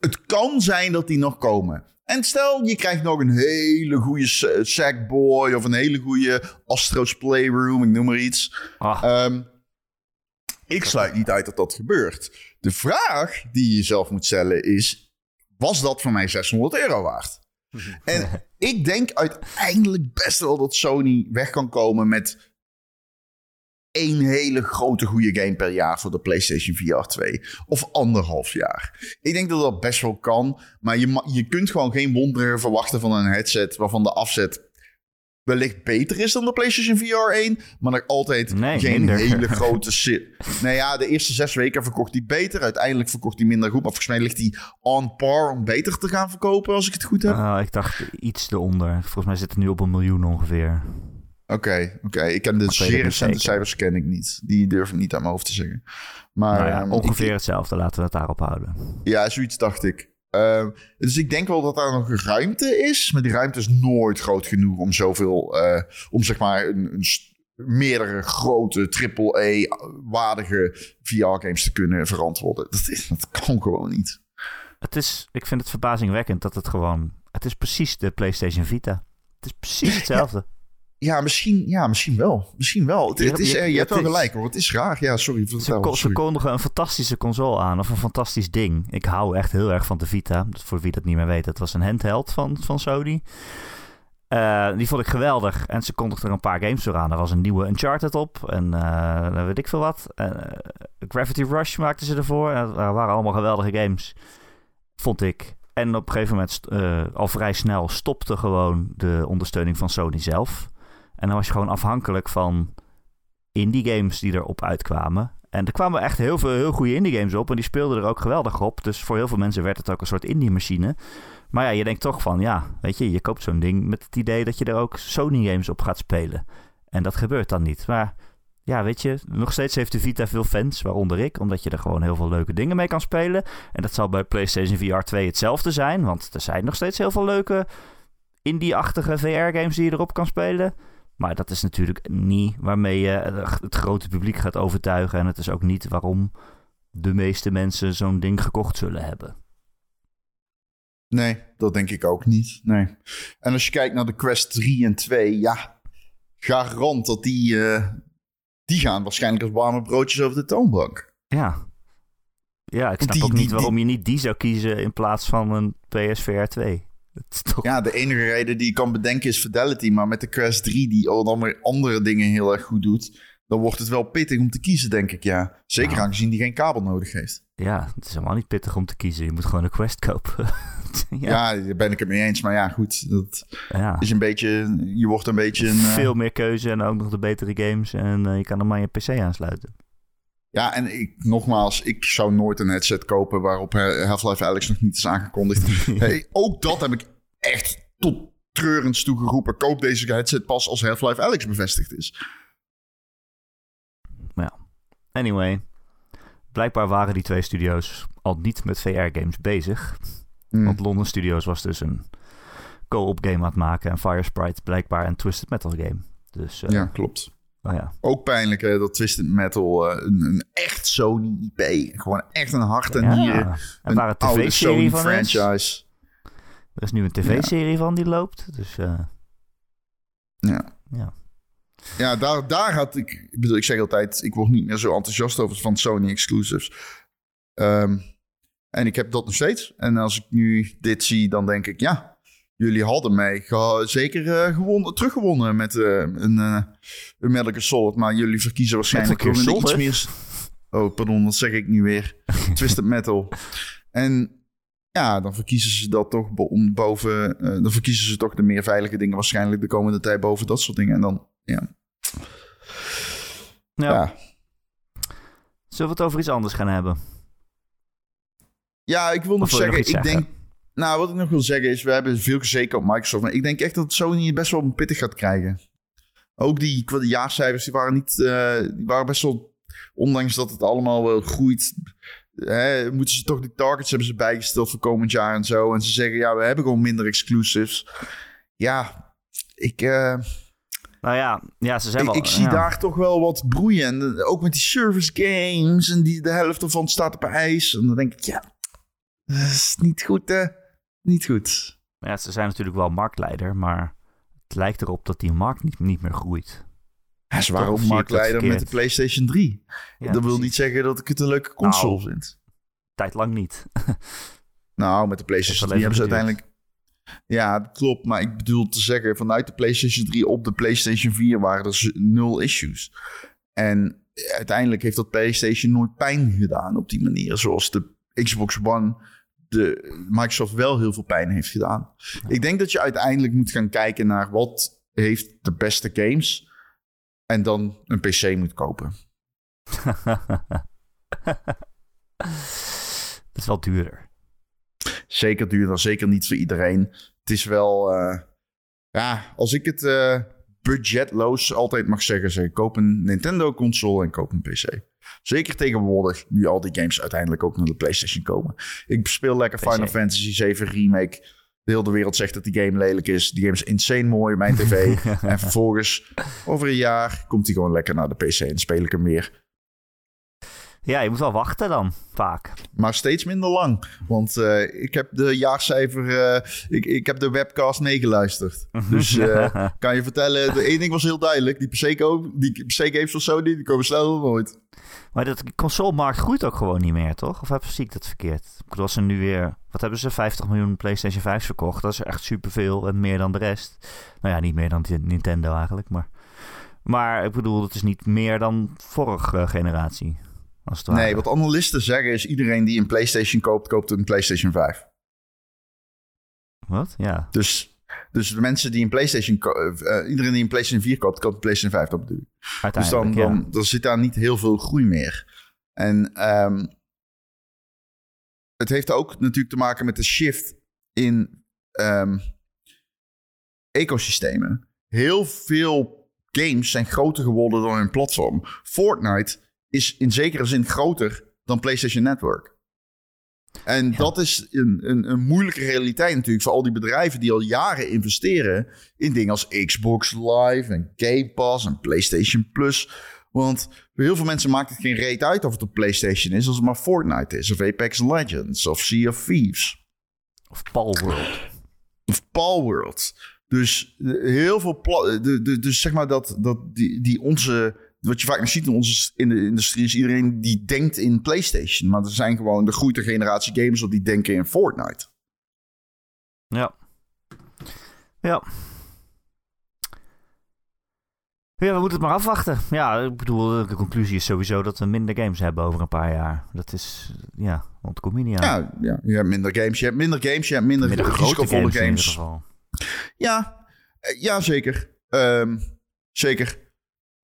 Het kan zijn dat die nog komen. En stel, je krijgt nog een hele goede Sa- Sackboy of een hele goede Astro's Playroom, ik noem maar iets. Ah, Ehm, ik sluit niet uit dat dat gebeurt. De vraag die je zelf moet stellen is: was dat voor mij 600 euro waard? En ik denk uiteindelijk best wel dat Sony weg kan komen met één hele grote goede game per jaar voor de PlayStation VR 2. Of anderhalf jaar. Ik denk dat dat best wel kan. Maar je, je kunt gewoon geen wonderen verwachten van een headset waarvan de afzet wellicht beter is dan de PlayStation VR 1. Maar nog altijd Nee, geen minder. hele grote... si- nou ja, de eerste zes weken verkocht hij beter. Uiteindelijk verkocht hij minder goed. Maar volgens mij ligt hij on par om beter te gaan verkopen, als ik het goed heb. ah, ik dacht iets eronder. Volgens mij zit het nu op een miljoen ongeveer. Oké, oké. Ik ken de zeer recente cijfers ken ik niet. Die durf ik niet aan mijn hoofd te zeggen. Maar nou ja, ehm, ongeveer ik- hetzelfde. Laten we het daarop houden. ja, zoiets dacht ik. Ehm, dus ik denk wel dat daar nog ruimte is. Maar die ruimte is nooit groot genoeg om zoveel... eh, om zeg maar een, een meerdere grote AAA-waardige VR-games te kunnen verantwoorden. Dat, is, dat kan gewoon niet. Het is, ik vind het verbazingwekkend dat het gewoon... Het is precies de PlayStation Vita. Het is precies hetzelfde. Ja, misschien, ja, misschien wel. Misschien wel. Het, Je het is, je- eh, je, je hebt wel gelijk hoor. Het is raar. Ja, sorry. Ze, Vertel, ze kondigen een fantastische console aan, of een fantastisch ding. Ik hou echt heel erg van de Vita. Voor wie dat niet meer weet, het was een handheld van, van Sony. Eh, die vond ik geweldig. En ze kondigden er een paar games door aan. Er was een nieuwe Uncharted op. En dan weet ik veel wat. Gravity Rush maakten ze ervoor. Dat waren allemaal geweldige games. Vond ik. En op een gegeven moment, al vrij snel, stopte gewoon de ondersteuning van Sony zelf. En dan was je gewoon afhankelijk van indie games die erop uitkwamen. En er kwamen echt heel veel heel goede indie games op. En die speelden er ook geweldig op. Dus voor heel veel mensen werd het ook een soort indie machine. Maar ja, je denkt toch van, ja, weet je, je koopt zo'n ding met het idee dat je er ook Sony games op gaat spelen. En dat gebeurt dan niet. Maar ja, weet je, nog steeds heeft de Vita veel fans, waaronder ik, omdat je er gewoon heel veel leuke dingen mee kan spelen. En dat zal bij PlayStation VR 2 hetzelfde zijn, want er zijn nog steeds heel veel leuke indie-achtige VR-games die je erop kan spelen. Maar dat is natuurlijk niet waarmee je het grote publiek gaat overtuigen. En het is ook niet waarom de meeste mensen zo'n ding gekocht zullen hebben. Nee, dat denk ik ook niet. Nee. En als je kijkt naar de Quest 3 en 2, ja, garant dat die, eh, die gaan waarschijnlijk als warme broodjes over de toonbank. Ja. Ja, ik snap Die- ook die- niet waarom je niet die zou kiezen in plaats van een PSVR 2. Toch... Ja, de enige reden die ik kan bedenken is Fidelity, maar met de Quest 3 die al dan weer andere dingen heel erg goed doet, dan wordt het wel pittig om te kiezen, denk ik, ja. Zeker Nou. aangezien die geen kabel nodig heeft. Ja, het is helemaal niet pittig om te kiezen. Je moet gewoon een Quest kopen. ja. Ja, daar ben ik het mee eens, maar ja, goed, dat ja. is een beetje, je wordt een beetje een... eh, Veel meer keuze en ook nog de betere games. En eh, je kan hem aan je PC aansluiten. Ja, en ik, nogmaals, ik zou nooit een headset kopen waarop eh, Half-Life Alyx nog niet is aangekondigd. hey, ook dat heb ik echt tot treurends toegeroepen. Koop deze headset pas als Half-Life Alyx bevestigd is. Anyway, blijkbaar waren die twee studio's al niet met VR-games bezig. Hmm. Want London Studios was dus een co-op game aan het maken. En Firesprite blijkbaar een Twisted Metal game. Dus eh, Ja, klopt. Oh ja. Ook pijnlijk hè, dat Twisted Metal eh, een, een echt Sony IP. Gewoon echt een hart en nieren. Ja. En Een waar een oude tv-serie Sony van is. franchise. Er is nu een tv-serie van die loopt. Dus eh, Ja. ja. Ja, daar, daar had ik... Ik bedoel, ik zeg altijd... Ik word niet meer zo enthousiast over van Sony exclusives. Ehm, en ik heb dat nog steeds. En als ik nu dit zie, dan denk ik... Ja, jullie hadden mij zeker eh, gewonnen, teruggewonnen met eh, een, eh een Metal Gear Solid. Maar jullie verkiezen waarschijnlijk Gear gewoon iets Solid? meer... Oh, pardon, dat zeg ik nu weer. Twisted Metal. En ja, dan verkiezen ze dat toch bo- boven... dan verkiezen ze toch de meer veilige dingen waarschijnlijk de komende tijd boven dat soort dingen. En dan, ja... Ja. ja. Zullen we het over iets anders gaan hebben? Ja, ik wil nog wil zeggen, ik zeggen? denk... Nou, wat ik nog wil zeggen is, we hebben veel gezeken op Microsoft. Maar ik denk echt dat Sony het best wel pittig gaat krijgen. Ook die, jaarcijfers, die waren niet... eh, die waren best wel... Ondanks dat het allemaal wel groeit... Hè, moeten ze toch die targets hebben ze bijgesteld voor komend jaar en zo. En ze zeggen, ja, we hebben gewoon minder exclusives. Ja, ik... eh, Nou ja, ja ze zijn ik, wel... ik zie ja. daar toch wel wat broeien. En eh, ook met die service games. En die, de helft ervan staat op ijs. En dan denk ik, ja, dat is niet goed, hè? Niet goed. Ja, ze zijn natuurlijk wel marktleider, maar het lijkt erop dat die markt niet, niet meer groeit. Ja, ze waren ook marktleider met de. PlayStation 3. Ja, dat wil precies. niet zeggen dat ik het een leuke console Nou. vind. Tijd lang niet. Nou, met de PlayStation Dat 3 is wel hebben ze uiteindelijk... Ja, dat klopt. Maar ik bedoel te zeggen, vanuit de PlayStation 3 op de PlayStation 4 waren er nul issues. En uiteindelijk heeft dat PlayStation nooit pijn gedaan op die manier. Zoals de Xbox One de Microsoft wel heel veel pijn heeft gedaan. Ik denk dat je uiteindelijk moet gaan kijken naar wat heeft de beste games. En dan een PC moet kopen. Het is wel duurder. Zeker duurder, zeker niet voor iedereen. Het is wel, eh, ja, als ik het eh, budgetloos altijd mag zeggen, zeg koop een Nintendo console en koop een PC. Zeker tegenwoordig, nu al die games uiteindelijk ook naar de PlayStation komen. Ik speel lekker PC. Final Fantasy 7 Remake. De hele wereld zegt dat die game lelijk is. Die game is insane mooi mijn tv. en vervolgens, over een jaar, komt hij gewoon lekker naar de PC en speel ik hem weer. Ja, je moet wel wachten dan, vaak. Maar steeds minder lang. Want eh, ik heb de jaarcijfer... eh, ik, ik heb de webcast meegeluisterd. Dus eh, kan je vertellen... De één ding was heel duidelijk. Die PC, die PC games van Sony... die komen sneller dan ooit. Maar de consolemarkt groeit ook gewoon niet meer, toch? Of heb, zie ik dat verkeerd? Ik als ze nu weer... Wat hebben ze? 50 miljoen PlayStation 5 verkocht. Dat is echt superveel en meer dan de rest. Nou ja, niet meer dan die Nintendo eigenlijk, maar... Maar ik bedoel, het is niet meer dan vorige generatie. Als het ware. Nee, wat analisten zeggen is... iedereen die een PlayStation koopt... koopt een PlayStation 5. Wat? Ja. Dus, dus de mensen die een PlayStation... eh, iedereen die een PlayStation 4 koopt... koopt een PlayStation 5. Dat bedoel ik. Dus dan, Uiteindelijk, ja. dan, dan zit daar niet heel veel groei meer. En ehm, het heeft ook natuurlijk te maken met de shift in ehm, ecosystemen. Heel veel games zijn groter geworden dan hun platform. Fortnite is in zekere zin groter dan PlayStation Network. En Ja. dat is een, een, een moeilijke realiteit natuurlijk voor al die bedrijven die al jaren investeren in dingen als Xbox Live en Game Pass en PlayStation Plus. Want voor heel veel mensen maakt het geen reet uit of het op PlayStation is, als het maar Fortnite is, of Apex Legends, of Sea of Thieves, Of Palworld. of Palworld. Dus eh, heel veel, dus zeg maar dat, dat die, die onze, wat je vaak nog ziet in onze in de industrie, is iedereen die denkt in PlayStation. Maar er zijn gewoon, de groeit generatie gamers op die denken in Fortnite. Ja. Ja. Ja, we moeten het maar afwachten. Ja, ik bedoel, de conclusie is sowieso dat we minder games hebben over een paar jaar. Dat is, ja, want het komt niet aan. Ja, ja, je hebt minder games, je hebt minder games, je hebt minder, minder grote risicovolle games, games. in ieder geval. Ja, eh, ja zeker. Ehm, zeker.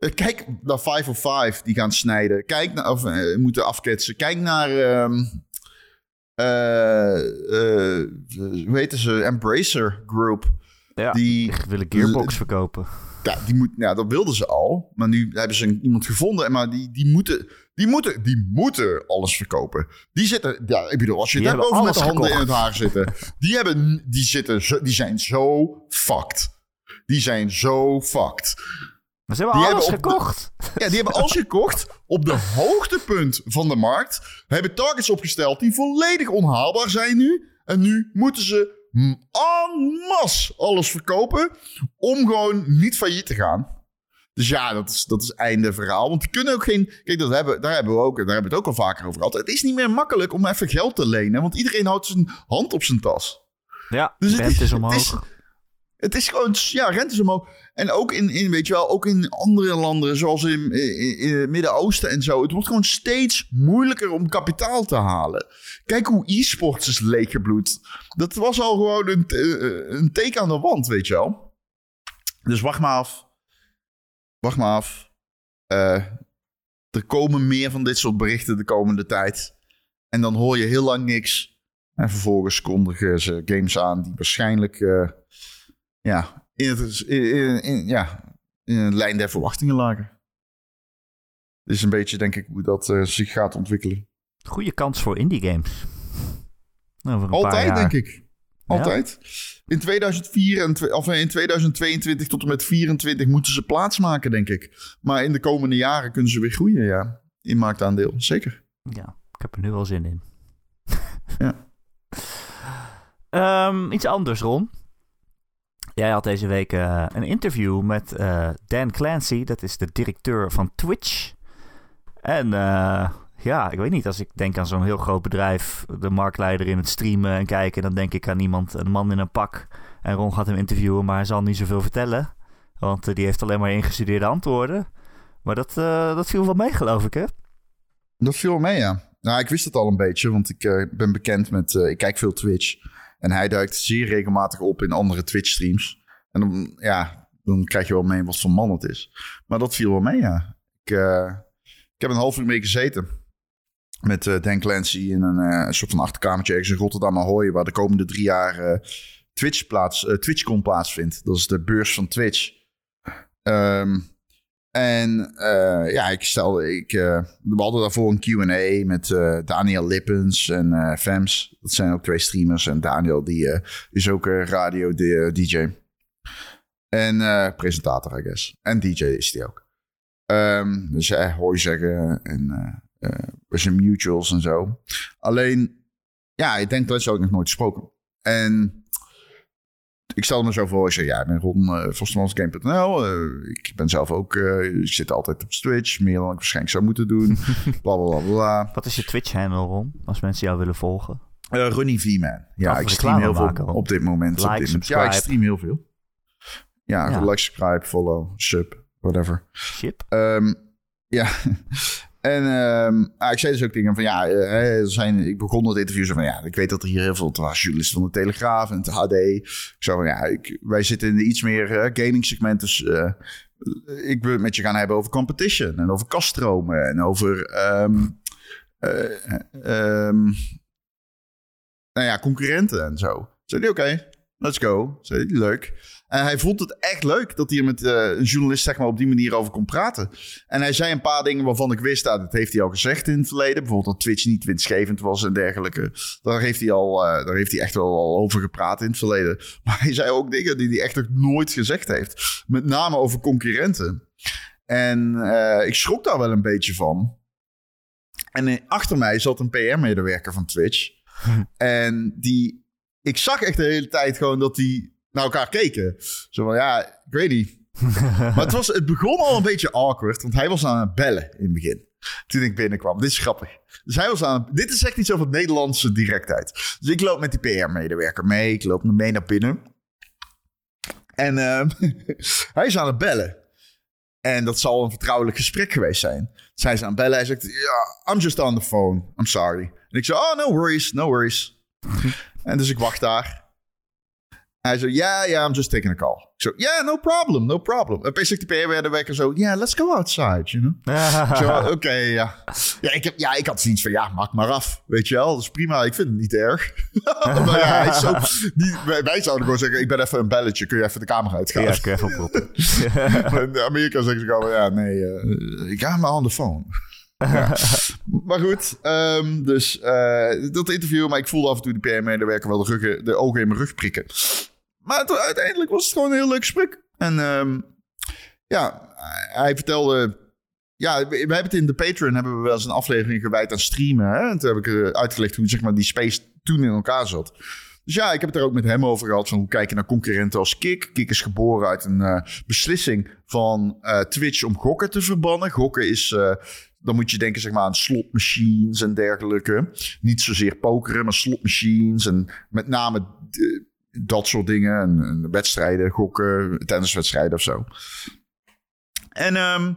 Eh, Kijk naar 505 die gaan snijden. Kijk naar, of eh, moeten afketsen. Kijk naar, eh, hoe heten ze? Embracer Group. Ja, Die, willen Gearbox verkopen. ja, die moet, ja, dat wilden ze al. Maar nu hebben ze een- iemand gevonden. Maar die, die, moeten, die, moeten, die moeten alles verkopen. Die zitten, ja, ik bedoel, als je hebben over met de handen in het haar zitten. Die, hebben, die, zitten die zijn zo fucked. Die zijn zo fucked. Maar ze hebben Die alles hebben de- gekocht. Ja, die hebben alles gekocht op de hoogtepunt van de markt. Hebben targets opgesteld die volledig onhaalbaar zijn nu. En nu moeten ze en masse alles verkopen om gewoon niet failliet te gaan. Dus ja, dat is, dat is einde verhaal. Want die kunnen ook geen... Kijk, dat hebben, daar, hebben we ook, daar hebben we het ook al vaker over gehad. Het is niet meer makkelijk om even geld te lenen. Want iedereen houdt zijn hand op zijn tas. Ja, Dus rente is- is het omhoog. is- Het is gewoon, ja, rente is omhoog. En ook in, in, weet je wel, ook in andere landen, zoals in, in, het Midden-Oosten en zo. Het wordt gewoon steeds moeilijker om kapitaal te halen. Kijk hoe e-sports is leeggebloed. Dat was al gewoon een, eh, een teken aan de wand, weet je wel. Dus wacht maar af. Wacht maar af. Eh, er komen meer van dit soort berichten de komende tijd. En dan hoor je heel lang niks. En vervolgens kondigen ze games aan die waarschijnlijk eh, ja, in, het, in, in- in- ja, in een lijn der verwachtingen lagen. Dit is een beetje, denk ik, hoe dat eh, zich gaat ontwikkelen. Goede kans voor indie games. Over een paar Altijd, denk ik. Altijd. In, 2004 en, of in 2022 tot en met 2024 moeten ze plaatsmaken, denk ik. Maar in de komende jaren kunnen ze weer groeien, ja. In marktaandeel, zeker. Ja, ik heb er nu wel zin in. Ja. Ehm, iets anders, Ron. Jij had deze week eh, een interview met eh, Dan Clancy. Dat is de directeur van Twitch. En eh, ja, ik weet niet. Als ik denk aan zo'n heel groot bedrijf, de marktleider in het streamen en kijken, dan denk ik aan iemand, een man in een pak. En Ron gaat hem interviewen, maar hij zal niet zoveel vertellen. Want die heeft alleen maar ingestudeerde antwoorden. Maar dat, dat viel wel mee, geloof ik, hè? Dat viel mee, ja. Nou, ik wist het al een beetje, want ik ben bekend met... ik kijk veel Twitch. En hij duikt zeer regelmatig op in andere Twitch-streams. En dan, ja, dan krijg je wel mee wat voor man het is. Maar dat viel wel mee, ja. Ik, eh, ik heb een half uur mee gezeten. Met eh, Dan Clancy in een, eh, een soort van achterkamertje ergens in Rotterdam Ahoy... waar de komende drie jaar Twitch plaats, TwitchCon plaatsvindt. Dat is de beurs van Twitch. Ehm, en eh, ja, ik stelde, ik, eh, we hadden daarvoor een Q&A met eh, Daniel Lippens en eh Fems. Dat zijn ook twee streamers. En Daniel die eh, is ook eh, radio DJ. En eh, presentator, I guess. En DJ is die ook. Ehm, dus hoor je zeggen en eh, eh, we zijn mutuals en zo. Alleen, ja, ik denk dat zou ik nog nooit gesproken. En ik stelde me zo voor, ik zei, ja, ik ben Ron uh, Gaming.nl. Uh, ik ben zelf ook, uh, ik zit altijd op Twitch, meer dan ik waarschijnlijk zou moeten doen. bla, bla, bla, bla. Wat is je Twitch-handle, Ron? Als mensen jou willen volgen. Uh, Runny V-Man. Ja, Of ik stream heel veel maken, op dit moment. Like, op dit subscribe. Ja, ik stream heel veel. Ja, Ja. like, subscribe, follow, sub, whatever. Chip? Ehm, ja, en ehm, ah, ik zei dus ook dingen van ja, eh, zijn, ik begon het interview zo van ja, ik weet dat er hier heel veel, journalisten van de Telegraaf en het HD. Ik zou van ja, ik, wij zitten in de iets meer eh, gaming segment, dus eh, ik wil het met je gaan hebben over competition en over kaststromen en over ehm, eh, ehm, nou ja, concurrenten en zo. Zei oké, let's go. Zei leuk. En hij vond het echt leuk dat hij er met eh, een journalist zeg maar, op die manier over kon praten. En hij zei een paar dingen waarvan ik wist, nou, dat heeft hij al gezegd in het verleden. Bijvoorbeeld dat Twitch niet winstgevend was en dergelijke. Daar heeft hij, al, eh, daar heeft hij echt wel al over gepraat in het verleden. Maar hij zei ook dingen die hij echt nog nooit gezegd heeft. Met name over concurrenten. En eh, ik schrok daar wel een beetje van. En achter mij zat een PR-medewerker van Twitch. en die, ik zag echt de hele tijd gewoon dat die naar elkaar keken. Zo van, ja, ik weet niet. maar het, was, het begon al een beetje awkward, want hij was aan het bellen in het begin. Toen ik binnenkwam. Dit is grappig. Dus hij was aan Dit is echt iets over het Nederlandse directheid. Dus ik loop met die PR-medewerker mee. Ik loop mee naar binnen. En ehm, hij is aan het bellen. En dat zal een vertrouwelijk gesprek geweest zijn. Dus hij is aan het bellen. Hij zegt, ja, I'm just on the phone. I'm sorry. En ik zei, oh, no worries, no worries. en dus ik wacht daar. Hij zo, ja, ja, I'm just taking a call. Ik zo, yeah, no problem, no problem. En zegt die PR-medewerker zo, yeah, let's go outside, you know. Oké, ja. Ja ik, heb, ja, ik had zoiets van, ja, maak maar af. Weet je wel, dat is prima. Ik vind het niet erg. maar ja, hij zo, die, wij, wij zouden gewoon zeggen, ik ben even een belletje. Kun je even de kamer uitgaan? Ja, ik even oproepen. In Amerika zeggen ze gewoon, ja, nee, eh, ik ga maar aan de phone. Ja. Maar goed, ehm, dus eh, dat interview, maar ik voelde af en toe de PR-medewerker wel de, ruggen, de ogen in mijn rug prikken. Maar uiteindelijk was het gewoon een heel leuk gesprek. En ehm, ja, hij vertelde... Ja, we, hebben het in de Patreon hebben we wel eens een aflevering gewijd aan streamen. Hè? En toen heb ik eh, uitgelegd hoe zeg maar, die space toen in elkaar zat. Dus ja, ik heb het er ook met hem over gehad. Van hoe kijken naar concurrenten als Kik. Kik is geboren uit een eh, beslissing van eh, Twitch om gokken te verbannen. Gokken is. eh, dan moet je denken zeg maar, aan slotmachines en dergelijke. Niet zozeer pokeren, maar slotmachines. En met name dat soort dingen. En, en wedstrijden, gokken, tenniswedstrijden of zo. En ehm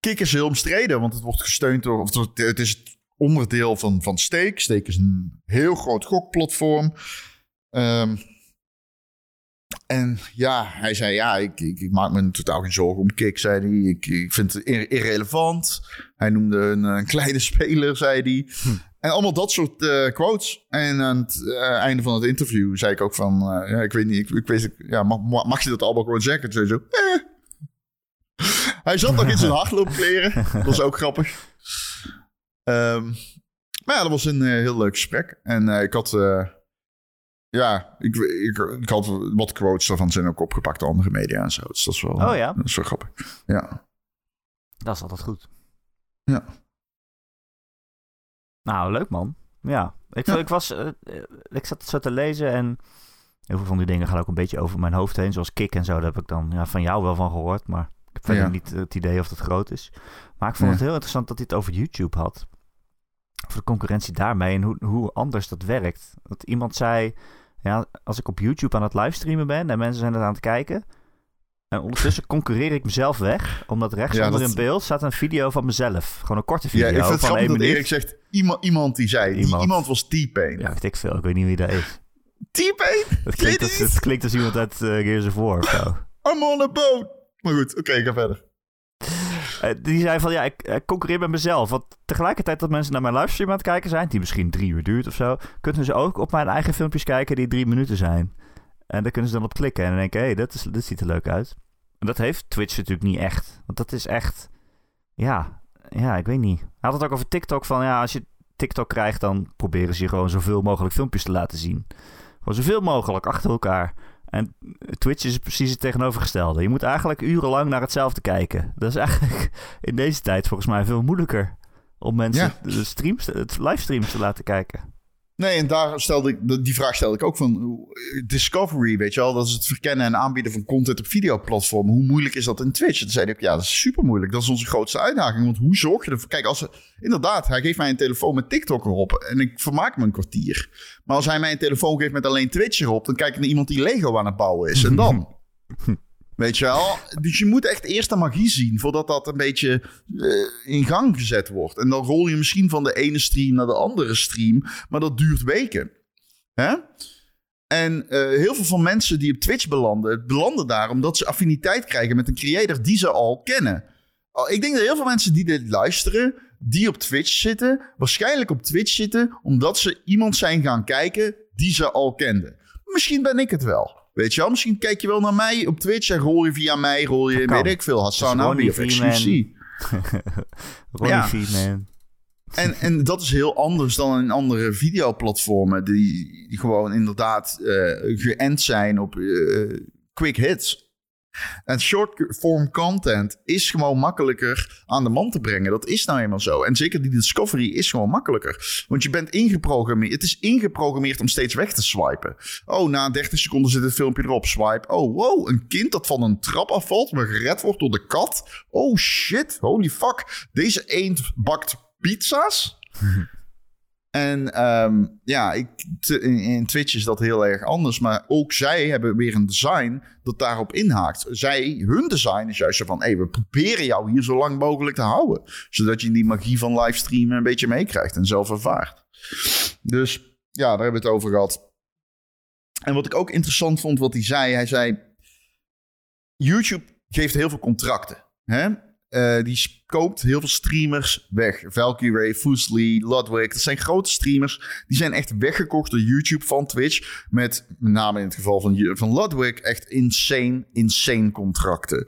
Kik is heel omstreden, want het wordt gesteund door. Of het- is het onderdeel van, van Steak. Steak is een heel groot gokplatform. Ehm, en ja, hij zei: Ja, ik, ik, ik maak me totaal geen zorgen om Kik, zei hij. Ik, ik vind het ir- irrelevant. Hij noemde een, een kleine speler, zei hij. En allemaal dat soort eh, quotes. En aan het eh, einde van het interview zei ik ook van... eh, ja, ik weet niet, ik, ik weet, ja, mag, mag je dat allemaal gewoon zeggen? Toen zei zo, eh. Hij zat nog in zijn hardloopkleren. Dat was ook grappig. Ehm, maar ja, dat was een heel leuk gesprek. En ik had... ja, ik, ik, ik had wat quotes daarvan zijn ook opgepakt door andere media en zo. Dus dat is wel, Oh ja? dat is wel grappig. Ja. Dat is altijd goed. Ja. Nou, leuk man. Ja, ik, Ja. ik was, eh, eh, ik zat zo te lezen en heel veel van die dingen gaan ook een beetje over mijn hoofd heen, zoals kick en zo. Daar heb ik dan ja, van jou wel van gehoord, maar ik heb verder Ja. niet het idee of dat groot is. Maar ik vond het heel interessant dat hij het over YouTube had. Over de concurrentie daarmee en hoe, hoe anders dat werkt. Dat iemand zei, ja, als ik op YouTube aan het livestreamen ben en mensen zijn het aan het kijken, en ondertussen concurreer ik mezelf weg, omdat rechts Ja, onder dat- in beeld staat een video van mezelf. Gewoon een korte Ja, video ik vind het van grappig dat. Erik zegt... Iemand, iemand die zei... Die Iemand. iemand was T-Pain. Ja, weet ik veel. Ik weet niet wie dat is. T-Pain? Je klinkt, als, klinkt als iemand uit uh, Gears of War of zo. I'm on a boat. Maar goed, oké, ga verder. Eh, die zei van, ja, ik eh, concurreer met mezelf. Want tegelijkertijd dat mensen naar mijn livestream aan het kijken zijn... die misschien drie uur duurt of zo... kunnen ze ook op mijn eigen filmpjes kijken die drie minuten zijn. En daar kunnen ze dan op klikken. En dan denken, hé, hey, dat, is- dit ziet er leuk uit. En dat heeft Twitch natuurlijk niet echt. Want dat is echt... Ja, ja, ik weet niet. Hij had het ook over TikTok van, ja, als je TikTok krijgt... dan proberen ze je gewoon zoveel mogelijk filmpjes te laten zien. Gewoon zoveel mogelijk achter elkaar. En Twitch is precies het tegenovergestelde. Je moet eigenlijk urenlang naar hetzelfde kijken. Dat is eigenlijk in deze tijd volgens mij veel moeilijker om mensen Ja. de streams, het livestreams te laten kijken. Nee, en daar stelde ik, die vraag stelde ik ook van Discovery, weet je wel, dat is het verkennen en aanbieden van content op videoplatformen. Hoe moeilijk is dat in Twitch? Toen zei ik, ja, dat is super moeilijk. Dat is onze grootste uitdaging. Want hoe zorg je ervoor? Kijk, als er, inderdaad, hij geeft mij een telefoon met TikTok erop en ik vermaak me een kwartier. Maar als hij mij een telefoon geeft met alleen Twitch erop, dan kijk ik naar iemand die Lego aan het bouwen is. En dan? Weet je wel? Dus je moet echt eerst de magie zien voordat dat een beetje eh, in gang gezet wordt. En dan rol je misschien van de ene stream naar de andere stream, maar dat duurt weken. Hè? En eh, heel veel van mensen die op Twitch belanden, belanden daar omdat ze affiniteit krijgen met een creator die ze al kennen. Al- Ik denk dat heel veel mensen die dit luisteren, die op Twitch zitten, waarschijnlijk op Twitch zitten omdat ze iemand zijn gaan kijken die ze al kenden. Misschien ben ik het wel. Weet je wel, misschien kijk je wel naar mij op Twitch en rol je via mij, rol je, weet ik veel, Hassan Abi of. XQC. Ronnie Ja. En, en dat is heel anders dan in andere videoplatformen die, die gewoon inderdaad eh geënt zijn op eh, quick hits. En short form content is gewoon makkelijker aan de man te brengen. Dat is nou eenmaal zo. En zeker die discovery is gewoon makkelijker. Want je bent ingeprogrammeerd. Het is ingeprogrammeerd om steeds weg te swipen. Oh, na 30 seconden zit het filmpje erop. Swipe. Oh, wow. Een kind dat van een trap afvalt, maar gered wordt door de kat. Oh shit. Holy fuck. Deze eend bakt pizza's. En ehm, ja, ik, in, Twitch is dat heel erg anders. Maar ook zij hebben weer een design dat daarop inhaakt. Zij, hun design is juist van... Hey, we proberen jou hier zo lang mogelijk te houden. Zodat je die magie van livestreamen een beetje meekrijgt en zelf ervaart. Dus ja, daar hebben we het over gehad. En wat ik ook interessant vond, wat hij zei... Hij zei, YouTube geeft heel veel contracten. Hè? Eh, die koopt heel veel streamers weg. Valkyrie, Fusely, Ludwig. Dat zijn grote streamers. Die zijn echt weggekocht door YouTube van Twitch. Met, met name in het geval van, van Ludwig, echt insane, insane contracten.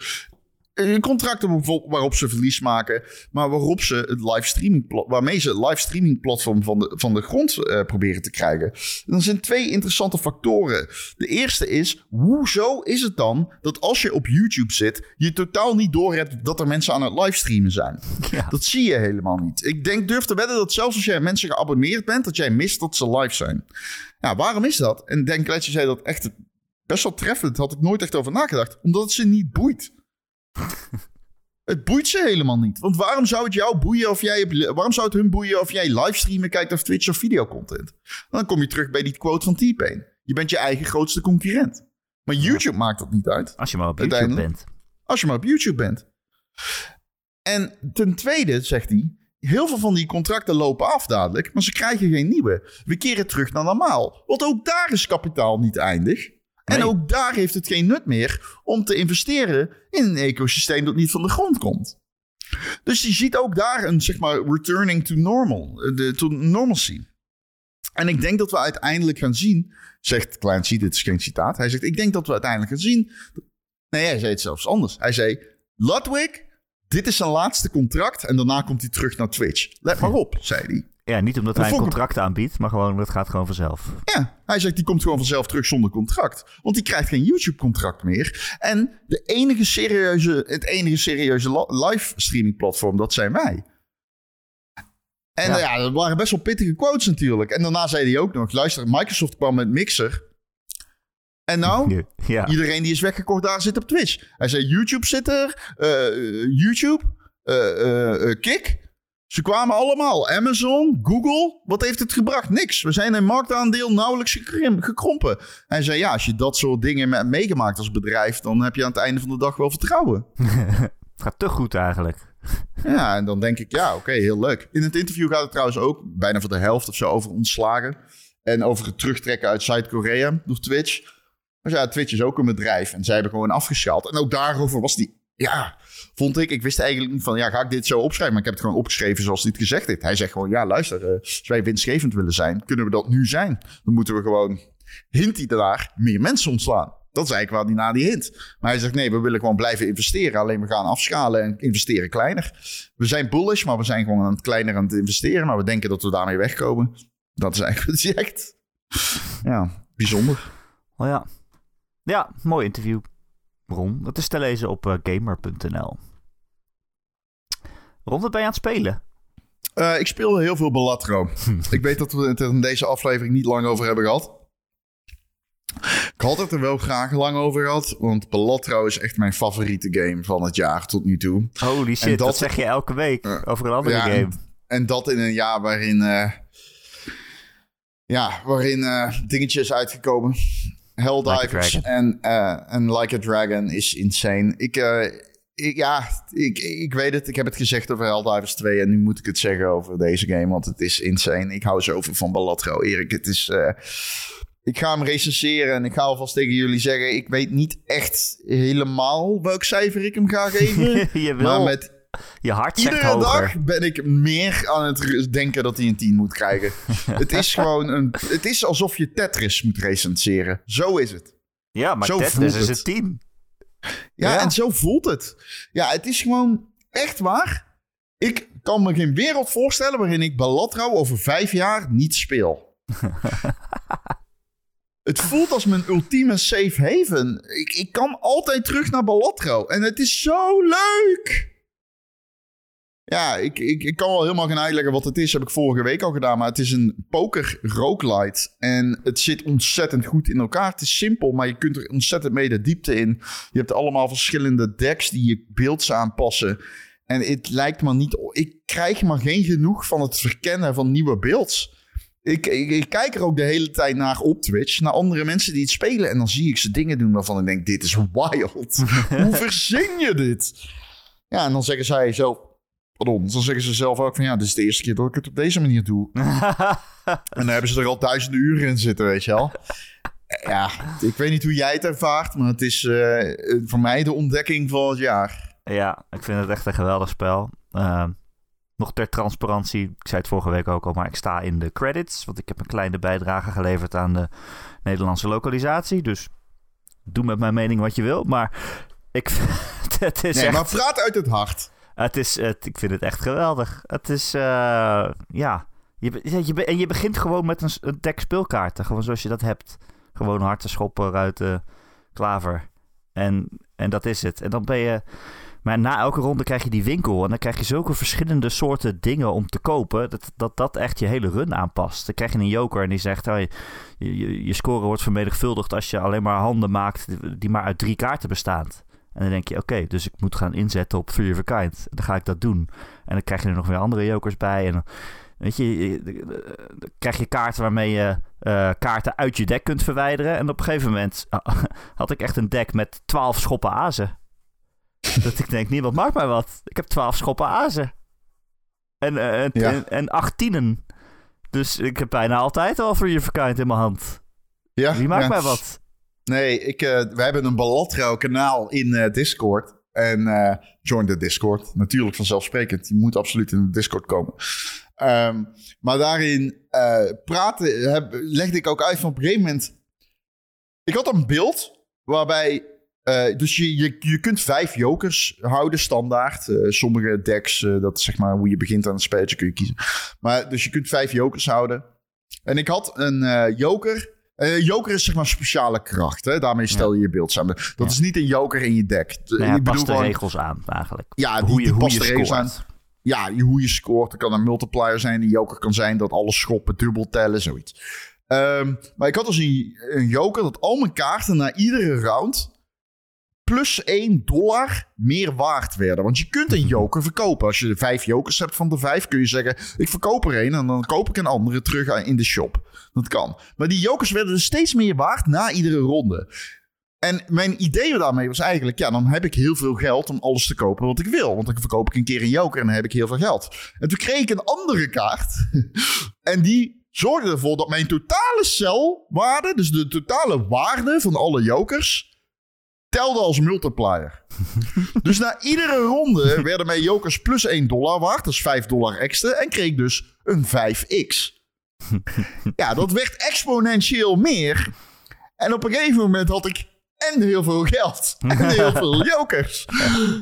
Een contract bijvoorbeeld waarop ze verlies maken, maar waarop ze het livestreaming waarmee ze het livestreaming platform van de, van de grond uh, proberen te krijgen. En dan zijn twee interessante factoren. De eerste is, hoezo is het dan dat als je op YouTube zit, je totaal niet doorhebt dat er mensen aan het livestreamen zijn? Ja. Dat zie je helemaal niet. Ik denk, durf te wedden dat zelfs als jij mensen geabonneerd bent, dat jij mist dat ze live zijn. Ja, waarom is dat? En Denk je zei dat echt best wel treffend. Had ik nooit echt over nagedacht. Omdat het ze niet boeit. het boeit ze helemaal niet. Want waarom zou het jou boeien of jij... Waarom zou het hun boeien of jij livestreamen kijkt of Twitch of videocontent? Dan kom je terug bij die quote van T-Pain. Je bent je eigen grootste concurrent. Maar YouTube maakt dat niet uit. Als je maar op YouTube bent. Als je maar op YouTube bent. En ten tweede, zegt hij... Heel veel van die contracten lopen af dadelijk, maar ze krijgen geen nieuwe. We keren terug naar normaal. Want ook daar is kapitaal niet eindig. En ook daar heeft het geen nut meer om te investeren in een ecosysteem dat niet van de grond komt. Dus je ziet ook daar een, zeg maar, returning to normal, de, to normalcy. En ik denk dat we uiteindelijk gaan zien, zegt Clancy, dit is geen citaat. Hij zegt, ik denk dat we uiteindelijk gaan zien. Nee, hij zei het zelfs anders. Hij zei, Ludwig, dit is zijn laatste contract en daarna komt hij terug naar Twitch. Let maar op, zei hij. Ja, niet omdat hij een contract aanbiedt, maar gewoon, het gaat gewoon vanzelf. Ja, hij zegt, die komt gewoon vanzelf terug zonder contract. Want die krijgt geen YouTube-contract meer. En de enige serieuze, het enige serieuze live streaming platform, dat zijn wij. En ja. ja, dat waren best wel pittige quotes natuurlijk. En daarna zei hij ook nog, luister, Microsoft kwam met Mixer. En nou, ja. iedereen die is weggekocht daar zit op Twitch. Hij zei, YouTube zit er, uh, YouTube, uh, uh, Kik... Ze kwamen allemaal. Amazon, Google. Wat heeft het gebracht? Niks. We zijn een marktaandeel nauwelijks gekrompen. Hij zei, ja, als je dat soort dingen meegemaakt als bedrijf... dan heb je aan het einde van de dag wel vertrouwen. het gaat te goed eigenlijk. Ja, en dan denk ik, ja, oké, heel leuk. In het interview gaat het trouwens ook bijna voor de helft of zo over ontslagen. En over het terugtrekken uit Zuid-Korea door Twitch. Maar ja, Twitch is ook een bedrijf en zij hebben gewoon afgeschaald. En ook daarover was die ja, vond ik. Ik wist eigenlijk niet van, ja, ga ik dit zo opschrijven? Maar ik heb het gewoon opgeschreven zoals hij het gezegd heeft. Hij zegt gewoon, ja, luister, uh, als wij winstgevend willen zijn, kunnen we dat nu zijn. Dan moeten we gewoon, hint hij daar, meer mensen ontslaan. Dat is eigenlijk waar hij na die hint. Maar hij zegt, nee, we willen gewoon blijven investeren. Alleen we gaan afschalen en investeren kleiner. We zijn bullish, maar we zijn gewoon aan het kleiner aan het investeren. Maar we denken dat we daarmee wegkomen. Dat is eigenlijk hij zegt. Ja, bijzonder. Oh ja. Ja, mooi interview. Ron. Dat is te lezen op uh, gamer.nl. Ron, wat ben je aan het spelen? Uh, ik speel heel veel Balatro. ik weet dat we het er in deze aflevering niet lang over hebben gehad. Ik had het er wel graag lang over gehad, want Balatro is echt mijn favoriete game van het jaar tot nu toe. Holy shit, dat, dat, zeg je elke week uh, over een andere game. En, en, dat in een jaar waarin, uh, ja, waarin dingetjes uitgekomen Helldivers like en, uh, en Like a Dragon is insane. Ik, uh, ik, ja, ik, ik weet het. Ik heb het gezegd over Helldivers 2 en nu moet ik het zeggen over deze game, want het is insane. Ik hou zoveel van Ballatro, Erik. Het is... Uh, ik ga hem recenseren en ik ga alvast tegen jullie zeggen... ik weet niet echt helemaal welk cijfer ik hem ga geven. Maar met je hart zegt Iedere dag ben ik meer aan het denken dat hij een 10 moet krijgen. het is gewoon een... Het is alsof je Tetris moet recenseren. Zo is het. Ja, maar zo Tetris is het team. Ja, en zo voelt het. Ja, het is gewoon echt waar. Ik kan me geen wereld voorstellen waarin ik Balatro over vijf jaar niet speel. het voelt als mijn ultieme safe haven. Ik, ik kan altijd terug naar Balatro. En het is zo leuk. Ja, ik, ik, ik kan wel helemaal gaan uitleggen wat het is. Heb ik vorige week al gedaan. Maar het is een poker roguelite. En het zit ontzettend goed in elkaar. Het is simpel, maar je kunt er ontzettend mee de diepte in. Je hebt allemaal verschillende decks die je beelds aanpassen. En het lijkt me niet... Ik krijg maar geen genoeg van het verkennen van nieuwe beelds. Ik, ik, ik, kijk er ook de hele tijd naar op Twitch. Naar andere mensen die het spelen. En dan zie ik ze dingen doen waarvan ik denk... Dit is wild. Hoe verzin je dit? Ja, en dan zeggen zij zo Pardon, dan zeggen ze zelf ook van ja, dit is de eerste keer dat ik het op deze manier doe. en dan hebben ze er al duizenden uren in zitten, weet je wel. Ja, ik weet niet hoe jij het ervaart, maar het is uh, voor mij de ontdekking van het jaar. Ja, ik vind het echt een geweldig spel. Uh, nog ter transparantie, ik zei het vorige week ook al, maar ik sta in de credits. Want ik heb een kleine bijdrage geleverd aan de Nederlandse lokalisatie. Dus doe met mijn mening wat je wil. Maar Ik, het is Nee, echt... maar praat uit het hart. Het is, ik vind het echt geweldig. Het is, eh, ja. Je, je, en je begint gewoon met een, een deck speelkaarten. Gewoon zoals je dat hebt. Gewoon harten, schoppen, ruiten, klaver. En, en dat is het. En dan ben je... Maar na elke ronde krijg je die winkel. En dan krijg je zulke verschillende soorten dingen om te kopen. Dat dat, dat echt je hele run aanpast. Dan krijg je een joker en die zegt... Oh, je, je, je score wordt vermenigvuldigd als je alleen maar handen maakt... die maar uit drie kaarten bestaan. En dan denk je, oké, dus ik moet gaan inzetten op Three of a Kind. Dan ga ik dat doen. En dan krijg je er nog weer andere jokers bij. En dan, weet je, dan krijg je kaarten waarmee je eh, kaarten uit je deck kunt verwijderen. En op een gegeven moment had ik echt een deck met 12 schoppen azen. dat ik denk, niemand maakt mij wat. Ik heb 12 schoppen azen. En, eh, en, Ja. en, en acht tienen. Dus ik heb bijna altijd al Three of a Kind in mijn hand. Ja, Wie maakt ja. mij wat? Nee, ik, we hebben een Balatrouw kanaal in eh, Discord. En eh, join de Discord. Natuurlijk vanzelfsprekend. Je moet absoluut in de Discord komen. Ehm, maar daarin praten heb, legde ik ook uit van op een gegeven moment... Ik had een beeld waarbij... dus je, je, je kunt vijf jokers houden, standaard. Sommige decks, dat zeg maar hoe je begint aan het spelletje, kun je kiezen. Maar, dus je kunt vijf jokers houden. En ik had een joker... Eh, joker is zeg maar speciale kracht. Hè? Daarmee stel je je beeld samen. Dat Ja. is niet een joker in je deck. Nou ja, ik past de gewoon- regels aan eigenlijk. Ja, die, hoe je, die hoe past je de regels aan. Ja, je- hoe je scoort. Er kan een multiplier zijn. Een joker kan zijn dat alle schoppen dubbel tellen, zoiets. Ehm, maar ik had dus een, een joker dat al mijn kaarten na iedere round plus 1 dollar meer waard werden. Want je kunt een joker verkopen. Als je vijf jokers hebt van de vijf, kun je zeggen... ik verkoop er een en dan koop ik een andere terug in de shop. Dat kan. Maar die jokers werden dus steeds meer waard na iedere ronde. En mijn idee daarmee was eigenlijk... ja, dan heb ik heel veel geld om alles te kopen wat ik wil. Want dan verkoop ik een keer een joker en dan heb ik heel veel geld. En toen kreeg ik een andere kaart. en die zorgde ervoor dat mijn totale celwaarde... dus de totale waarde van alle jokers... telde als multiplier. dus na iedere ronde werden mijn jokers plus 1 dollar waard. Dat is 5 dollar extra. En kreeg dus een 5x. ja, dat werd exponentieel meer. En op een gegeven moment had ik en heel veel geld. En heel veel jokers.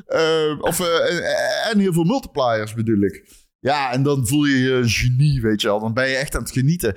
Eh, of, eh, en, heel veel multipliers bedoel ik. Ja, en dan voel je je een genie, weet je wel. Dan ben je echt aan het genieten.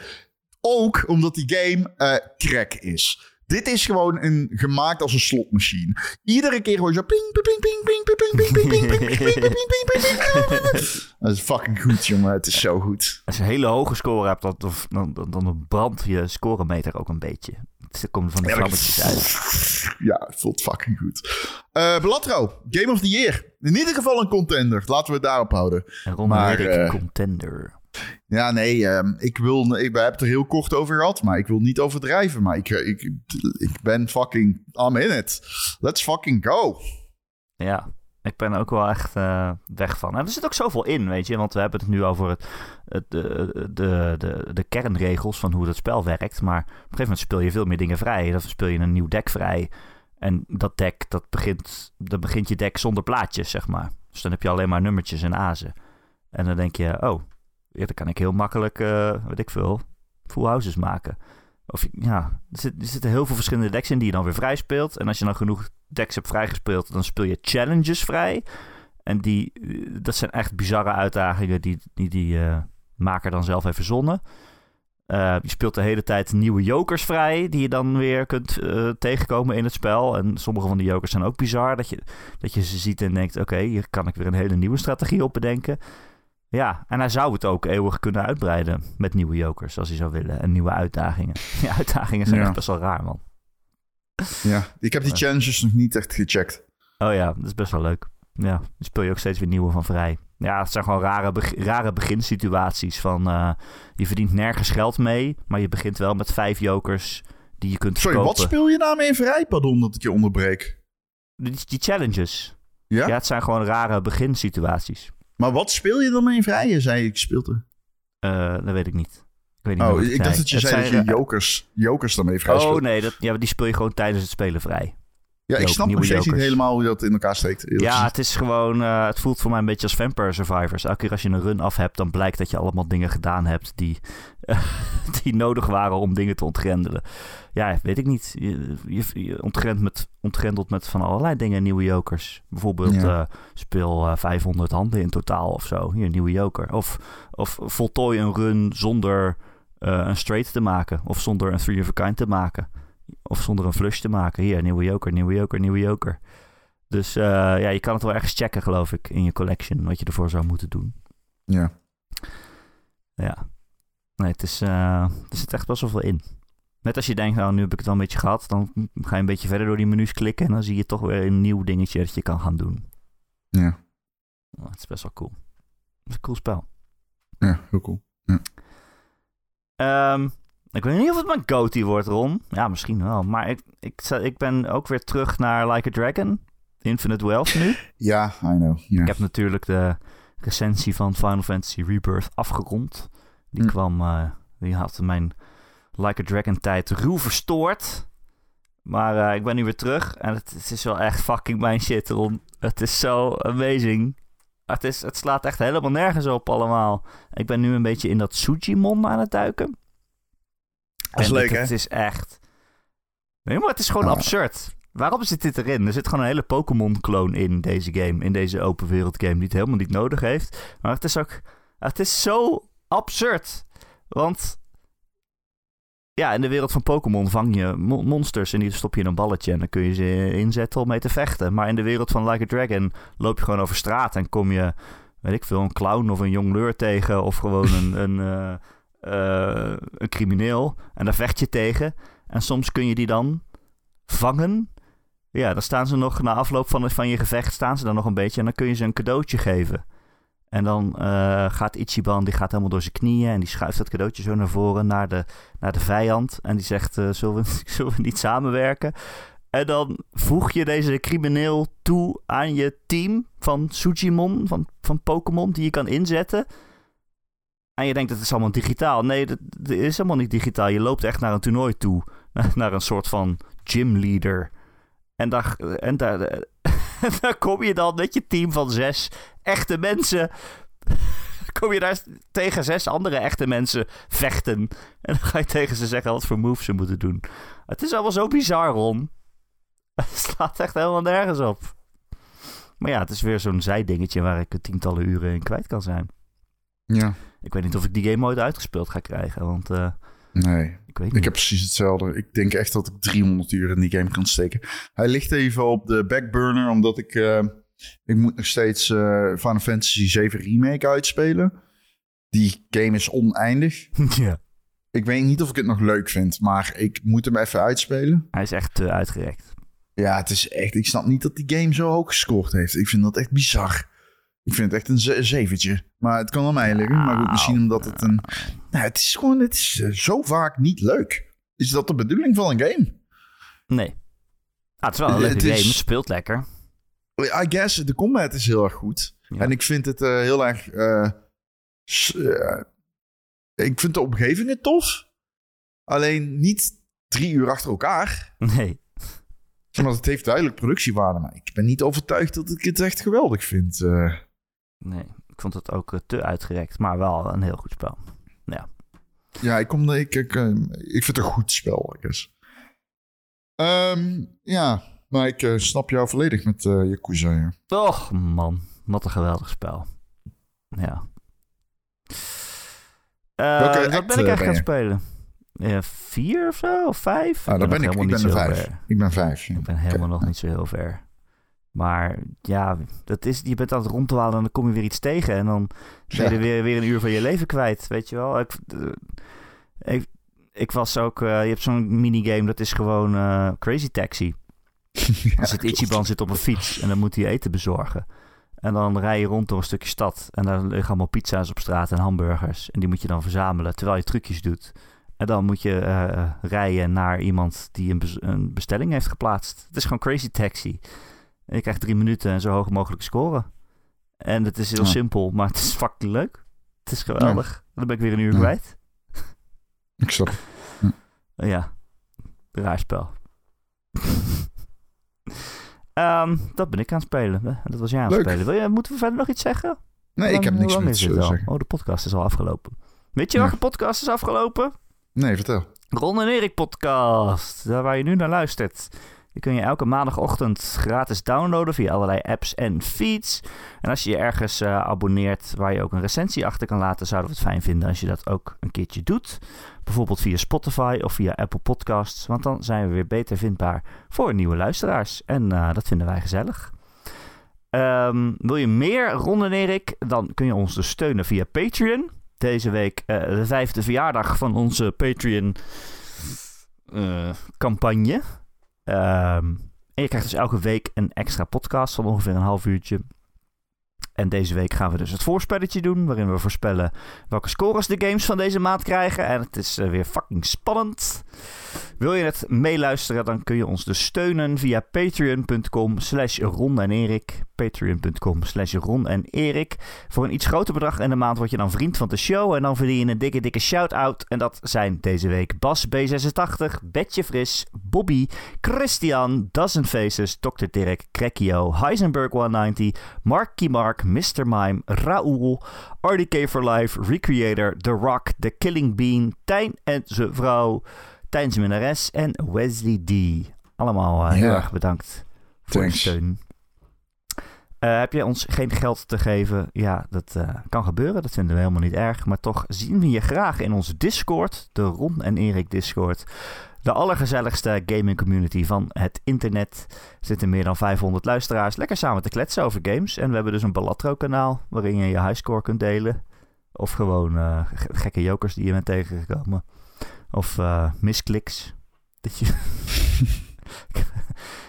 Ook omdat die game eh crack is. Dit is gewoon een, gemaakt als een slotmachine. Iedere keer hoor je zo... Ping, ping, ping, ping, ping, ping, ping, ping, ping, ping, ping, ping, ping, ping, ping, ping, ping. Dat is fucking goed, jongen. Het is zo goed. Als je een hele hoge score hebt, dan, dan, dan, dan brandt je scoremeter ook een beetje. Er komen van die vlammetjes uit. Ja, het voelt fucking goed. Eh Belatro, Game of the Year. In ieder geval een contender. Laten we het daarop houden. En Ron Maar, Riddick, eh, contender. Ja, nee, ehm, ik wil... Ik, we hebben het er heel kort over gehad, maar ik wil niet overdrijven. Maar ik, ik, ik ben fucking... I'm in it. Let's fucking go. Ja, ik ben ook wel echt eh, weg van. En er zit ook zoveel in, weet je. Want we hebben het nu over het, het, de, de, de, de kernregels van hoe dat spel werkt. Maar op een gegeven moment speel je veel meer dingen vrij. Dan speel je een nieuw deck vrij. En dat deck, dat begint, dan begint je deck zonder plaatjes, zeg maar. Dus dan heb je alleen maar nummertjes en azen. En dan denk je, oh, dan kan ik heel makkelijk, eh weet ik veel, full houses maken. Of ja, er, er zitten heel veel verschillende decks in die je dan weer vrij speelt. En als je dan genoeg decks hebt vrijgespeeld, dan speel je challenges vrij. En die, eh, dat zijn echt bizarre uitdagingen die die, die eh, maker dan zelf heeft verzonnen. Je speelt de hele tijd nieuwe jokers vrij, die je dan weer kunt tegenkomen in het spel. En sommige van die jokers zijn ook bizar, dat je, dat je ze ziet en denkt, oké, hier kan ik weer een hele nieuwe strategie op bedenken. Ja, en hij zou het ook eeuwig kunnen uitbreiden met nieuwe jokers, als hij zou willen. En nieuwe uitdagingen. Die uitdagingen zijn Ja. echt best wel raar, man. Ja, ik heb die challenges nog niet echt gecheckt. Oh ja, dat is best wel leuk. Ja, dan speel je ook steeds weer nieuwe van vrij. Ja, het zijn gewoon rare, beg- rare beginsituaties van... eh, je verdient nergens geld mee, maar je begint wel met vijf jokers die je kunt Sorry, verkopen. wat speel je daarmee vrij? Pardon dat ik je onderbreek. Die, die challenges. Ja? Ja? het zijn gewoon rare beginsituaties. Maar wat speel je dan mee vrij? Je zei, ik speelde. Eh, dat weet ik niet. Ik weet niet meer Oh, ik dacht dat je Het zei dat je ra- jokers, jokers daarmee vrij Oh speelt. nee, dat, ja, die speel je gewoon tijdens het spelen vrij. Ja, ik snap nog steeds niet helemaal hoe dat in elkaar steekt. Ja, het is gewoon. eh, het voelt voor mij een beetje als Vampire Survivors. Elke keer als je een run af hebt, dan blijkt dat je allemaal dingen gedaan hebt die, die nodig waren om dingen te ontgrendelen. Ja, weet ik niet. Je, je, je ontgrendt met, ontgrendelt met van allerlei dingen nieuwe jokers. Bijvoorbeeld Ja. eh, speel eh, 500 handen in totaal of zo. Hier, een nieuwe joker. Of, of voltooi een run zonder eh, een straight te maken. Of zonder een three of a kind te maken. Of zonder een flush te maken. Hier, nieuwe joker, nieuwe joker, nieuwe joker. Dus eh, ja, je kan het wel ergens checken, geloof ik, in je collection. Wat je ervoor zou moeten doen. ja. Ja. Nee, het is, eh, er zit echt best wel veel in. Net als je denkt, nou, nu heb ik het al een beetje gehad. Dan ga je een beetje verder door die menus klikken. En dan zie je toch weer een nieuw dingetje dat je kan gaan doen. Ja. Oh, het is best wel cool. Het is een cool spel. ja, heel cool. Ehm, ik weet niet of het mijn goatee wordt, Ron. Ja, misschien wel. Maar ik, ik, ik ben ook weer terug naar Like a Dragon. Infinite Wealth nu. Ja, I know. Ik heb natuurlijk de recensie van Final Fantasy Rebirth afgerond. Die Hm. kwam, eh, die had mijn Like a Dragon tijd ruw verstoord. Maar eh, ik ben nu weer terug en het, het is wel echt fucking mijn shit, Ron. Het is zo amazing. Het, is, het slaat echt helemaal nergens op allemaal. Ik ben nu een beetje in dat Sujimon aan het duiken. Dat is leuk, het, hè? Het is echt... Nee, maar het is gewoon Oh. absurd. Waarom zit dit erin? Er zit gewoon een hele Pokémon-kloon in deze game. In deze open wereld game. Die het helemaal niet nodig heeft. Maar het is ook... Het is zo absurd. Want... Ja, in de wereld van Pokémon vang je mo- monsters en die stop je in een balletje en dan kun je ze inzetten om mee te vechten. Maar in de wereld van Like a Dragon loop je gewoon over straat en kom je, weet ik veel, een clown of een jongleur tegen of gewoon een, een, eh, eh, een crimineel en daar vecht je tegen. En soms kun je die dan vangen. Ja, dan staan ze nog na afloop van, van je gevecht staan ze dan nog een beetje en dan kun je ze een cadeautje geven. En dan eh, gaat Ichiban, die gaat helemaal door zijn knieën en die schuift dat cadeautje zo naar voren naar de, naar de vijand. En die zegt, eh, zullen, we, zullen we niet samenwerken? En dan voeg je deze crimineel toe aan je team van Sujimon, van, van Pokémon, die je kan inzetten. En je denkt, dat is allemaal digitaal. Nee, dat, is helemaal niet digitaal. Je loopt echt naar een toernooi toe. Naar, naar een soort van gymleader. En daar, en daar, en daar kom je dan met je team van zes echte mensen. Kom je daar tegen zes andere echte mensen vechten. En dan ga je tegen ze zeggen wat voor moves ze moeten doen. Het is allemaal zo bizar, Ron. Het slaat echt helemaal nergens op. Maar ja, het is weer zo'n zijdingetje waar ik tientallen uren in kwijt kan zijn. Ja. Ik weet niet of ik die game ooit uitgespeeld ga krijgen, want eh, Nee. ik weet Ik niet. heb precies hetzelfde. Ik denk echt dat ik 300 uur in die game kan steken. Hij ligt even op de backburner, omdat ik... eh, ik moet nog steeds eh, Final Fantasy 7 Remake uitspelen. Die game is oneindig. ja, Ik weet niet of ik het nog leuk vind, maar ik moet hem even uitspelen. hij is echt te uitgerekt. Ja, het is echt... Ik snap niet dat die game zo hoog gescoord heeft. Ik vind dat echt bizar. Ik vind het echt een ze- zeventje. Maar het kan aan mij liggen. Maar goed, misschien omdat het een... Nou, het is gewoon... Het is eh, zo vaak niet leuk. Is dat de bedoeling van een game? Nee. Ah, het is wel een Het leuke game, is- het speelt lekker. I guess, de combat is heel erg goed. Ja. En ik vind het eh, heel erg... eh, eh, ik vind de omgevingen tof. Alleen niet drie uur achter elkaar. Nee. Maar, het heeft duidelijk productiewaarde. Maar ik ben niet overtuigd dat ik het echt geweldig vind. eh. Nee, ik vond het ook eh, te uitgerekt, maar wel een heel goed spel. ja, ik, kom, ik, ik, eh, ik vind het een goed spel, I guess. Ehm, ja, maar ik eh, snap jou volledig met eh Yakuza. Ja. Och man, wat een geweldig spel. Ja. Welke wat ben ik echt ben gaan je? spelen? Ja, vier of zo? Of vijf? Ah, dan ben nog ik, ik ben er vijf. ver. Ik ben vijf. ja. Ik ben helemaal nog niet zo heel ver. Maar ja, dat is, je bent aan het rondwalen en dan kom je weer iets tegen. En dan ben je Ja. er weer, weer een uur van je leven kwijt, weet je wel. Ik, eh, ik, ik was ook... eh, je hebt zo'n minigame, dat is gewoon eh, Crazy Taxi. Ja, zit Ichiban zit op een fiets en dan moet hij eten bezorgen. En dan rij je rond door een stukje stad. En daar liggen allemaal pizza's op straat en hamburgers. En die moet je dan verzamelen terwijl je trucjes doet. En dan moet je eh, rijden naar iemand die een, een bestelling heeft geplaatst. Het is gewoon Crazy Taxi. En je krijgt drie minuten en zo hoog mogelijk scoren. En het is heel Ja. simpel, maar het is fucking leuk. Het is geweldig. Dan ben ik weer een uur Ja. kwijt. Ik snap. Ja, raar spel. Ehm, dat ben ik aan het spelen. Dat was jij aan het Leuk. spelen. Wil je, moeten we verder nog iets zeggen? Nee, ik heb niks meer te zeggen. Oh, de podcast is al afgelopen. Weet je welke podcast is afgelopen? Nee, vertel. Ron en Erik podcast. Daar waar je nu naar luistert. Die kun je elke maandagochtend gratis downloaden via allerlei apps en feeds. En als je je ergens eh, abonneert waar je ook een recensie achter kan laten, zouden we het fijn vinden als je dat ook een keertje doet. Bijvoorbeeld via Spotify of via Apple Podcasts. Want dan zijn we weer beter vindbaar voor nieuwe luisteraars. En eh, dat vinden wij gezellig. Ehm, wil je meer Ron en Erik? Dan kun je ons dus steunen via Patreon. Deze week eh, de vijfde verjaardag van onze Patreon campagne. Ehm, en je krijgt dus elke week een extra podcast van ongeveer een half uurtje. En deze week gaan we dus het voorspelletje doen, waarin we voorspellen welke scores de games van deze maand krijgen. En het is eh, weer fucking spannend. Wil je het meeluisteren, dan kun je ons dus steunen via patreon.com slash Ron en Erik. Patreon.com slash Ron en Erik. Voor een iets groter bedrag in de maand word je dan vriend van de show. En dan verdien je een dikke, dikke shout-out. En dat zijn deze week Bas B86, Betje Fris, Bobby, Christian, Dozen Faces, Dr. Dirk, Krekio, Heisenberg 190, Mark Mark, Mr. Mime, Raoul, RDK for Life, Recreator, The Rock, The Killing Bean, Tijn en zijn vrouw, Tijn zijn minnares en Wesley D. Allemaal eh, heel erg bedankt voor Thanks. de steun. Eh, heb je ons geen geld te geven? Ja, dat eh, kan gebeuren. Dat vinden we helemaal niet erg. Maar toch zien we je graag in onze Discord. De Ron en Erik Discord. De allergezelligste gaming community van het internet. Er zitten meer dan 500 luisteraars. Lekker samen te kletsen over games. En we hebben dus een Balatro kanaal. Waarin je je highscore kunt delen. Of gewoon eh, ge- gekke jokers die je bent tegengekomen. Of eh, miskliks. Dat je...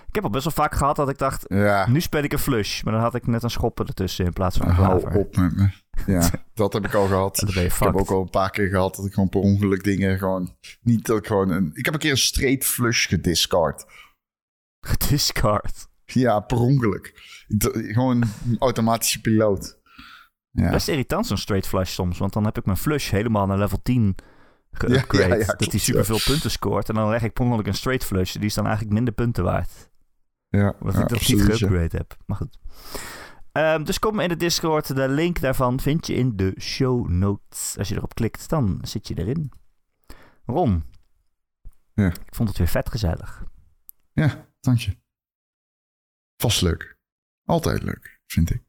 ik heb al best wel vaak gehad dat ik dacht... Ja, Nu speel ik een flush, maar dan had ik net een schoppen ertussen in plaats van een hou klaver. op met me. Ja, dat heb ik al gehad. Ik heb ook al een paar keer gehad dat ik gewoon per ongeluk dingen gewoon... Niet dat ik gewoon een... Ik heb een keer een straight flush gediscard. Discard. Ja, per ongeluk. Gewoon een automatische piloot. Ja. Best irritant zo'n straight flush soms, want dan heb ik mijn flush helemaal naar level 10 Ja, geupgrade. ja, ja, dat hij superveel punten scoort. En dan leg ik per ongeluk een straight flush. Die is dan eigenlijk minder punten waard. Ja, Omdat ik dat niet absoluut, geupgrade heb. Maar goed. Ehm, dus kom in de Discord. De link daarvan vind je in de show notes. Als je erop klikt, dan zit je erin. Ron. Ja. Ik vond het weer vet gezellig. Ja, dank je. Vast leuk. Altijd leuk, vind ik.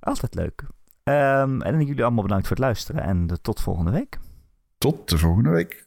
Altijd leuk. Ehm, en jullie allemaal bedankt voor het luisteren. En tot volgende week. Tot de volgende week.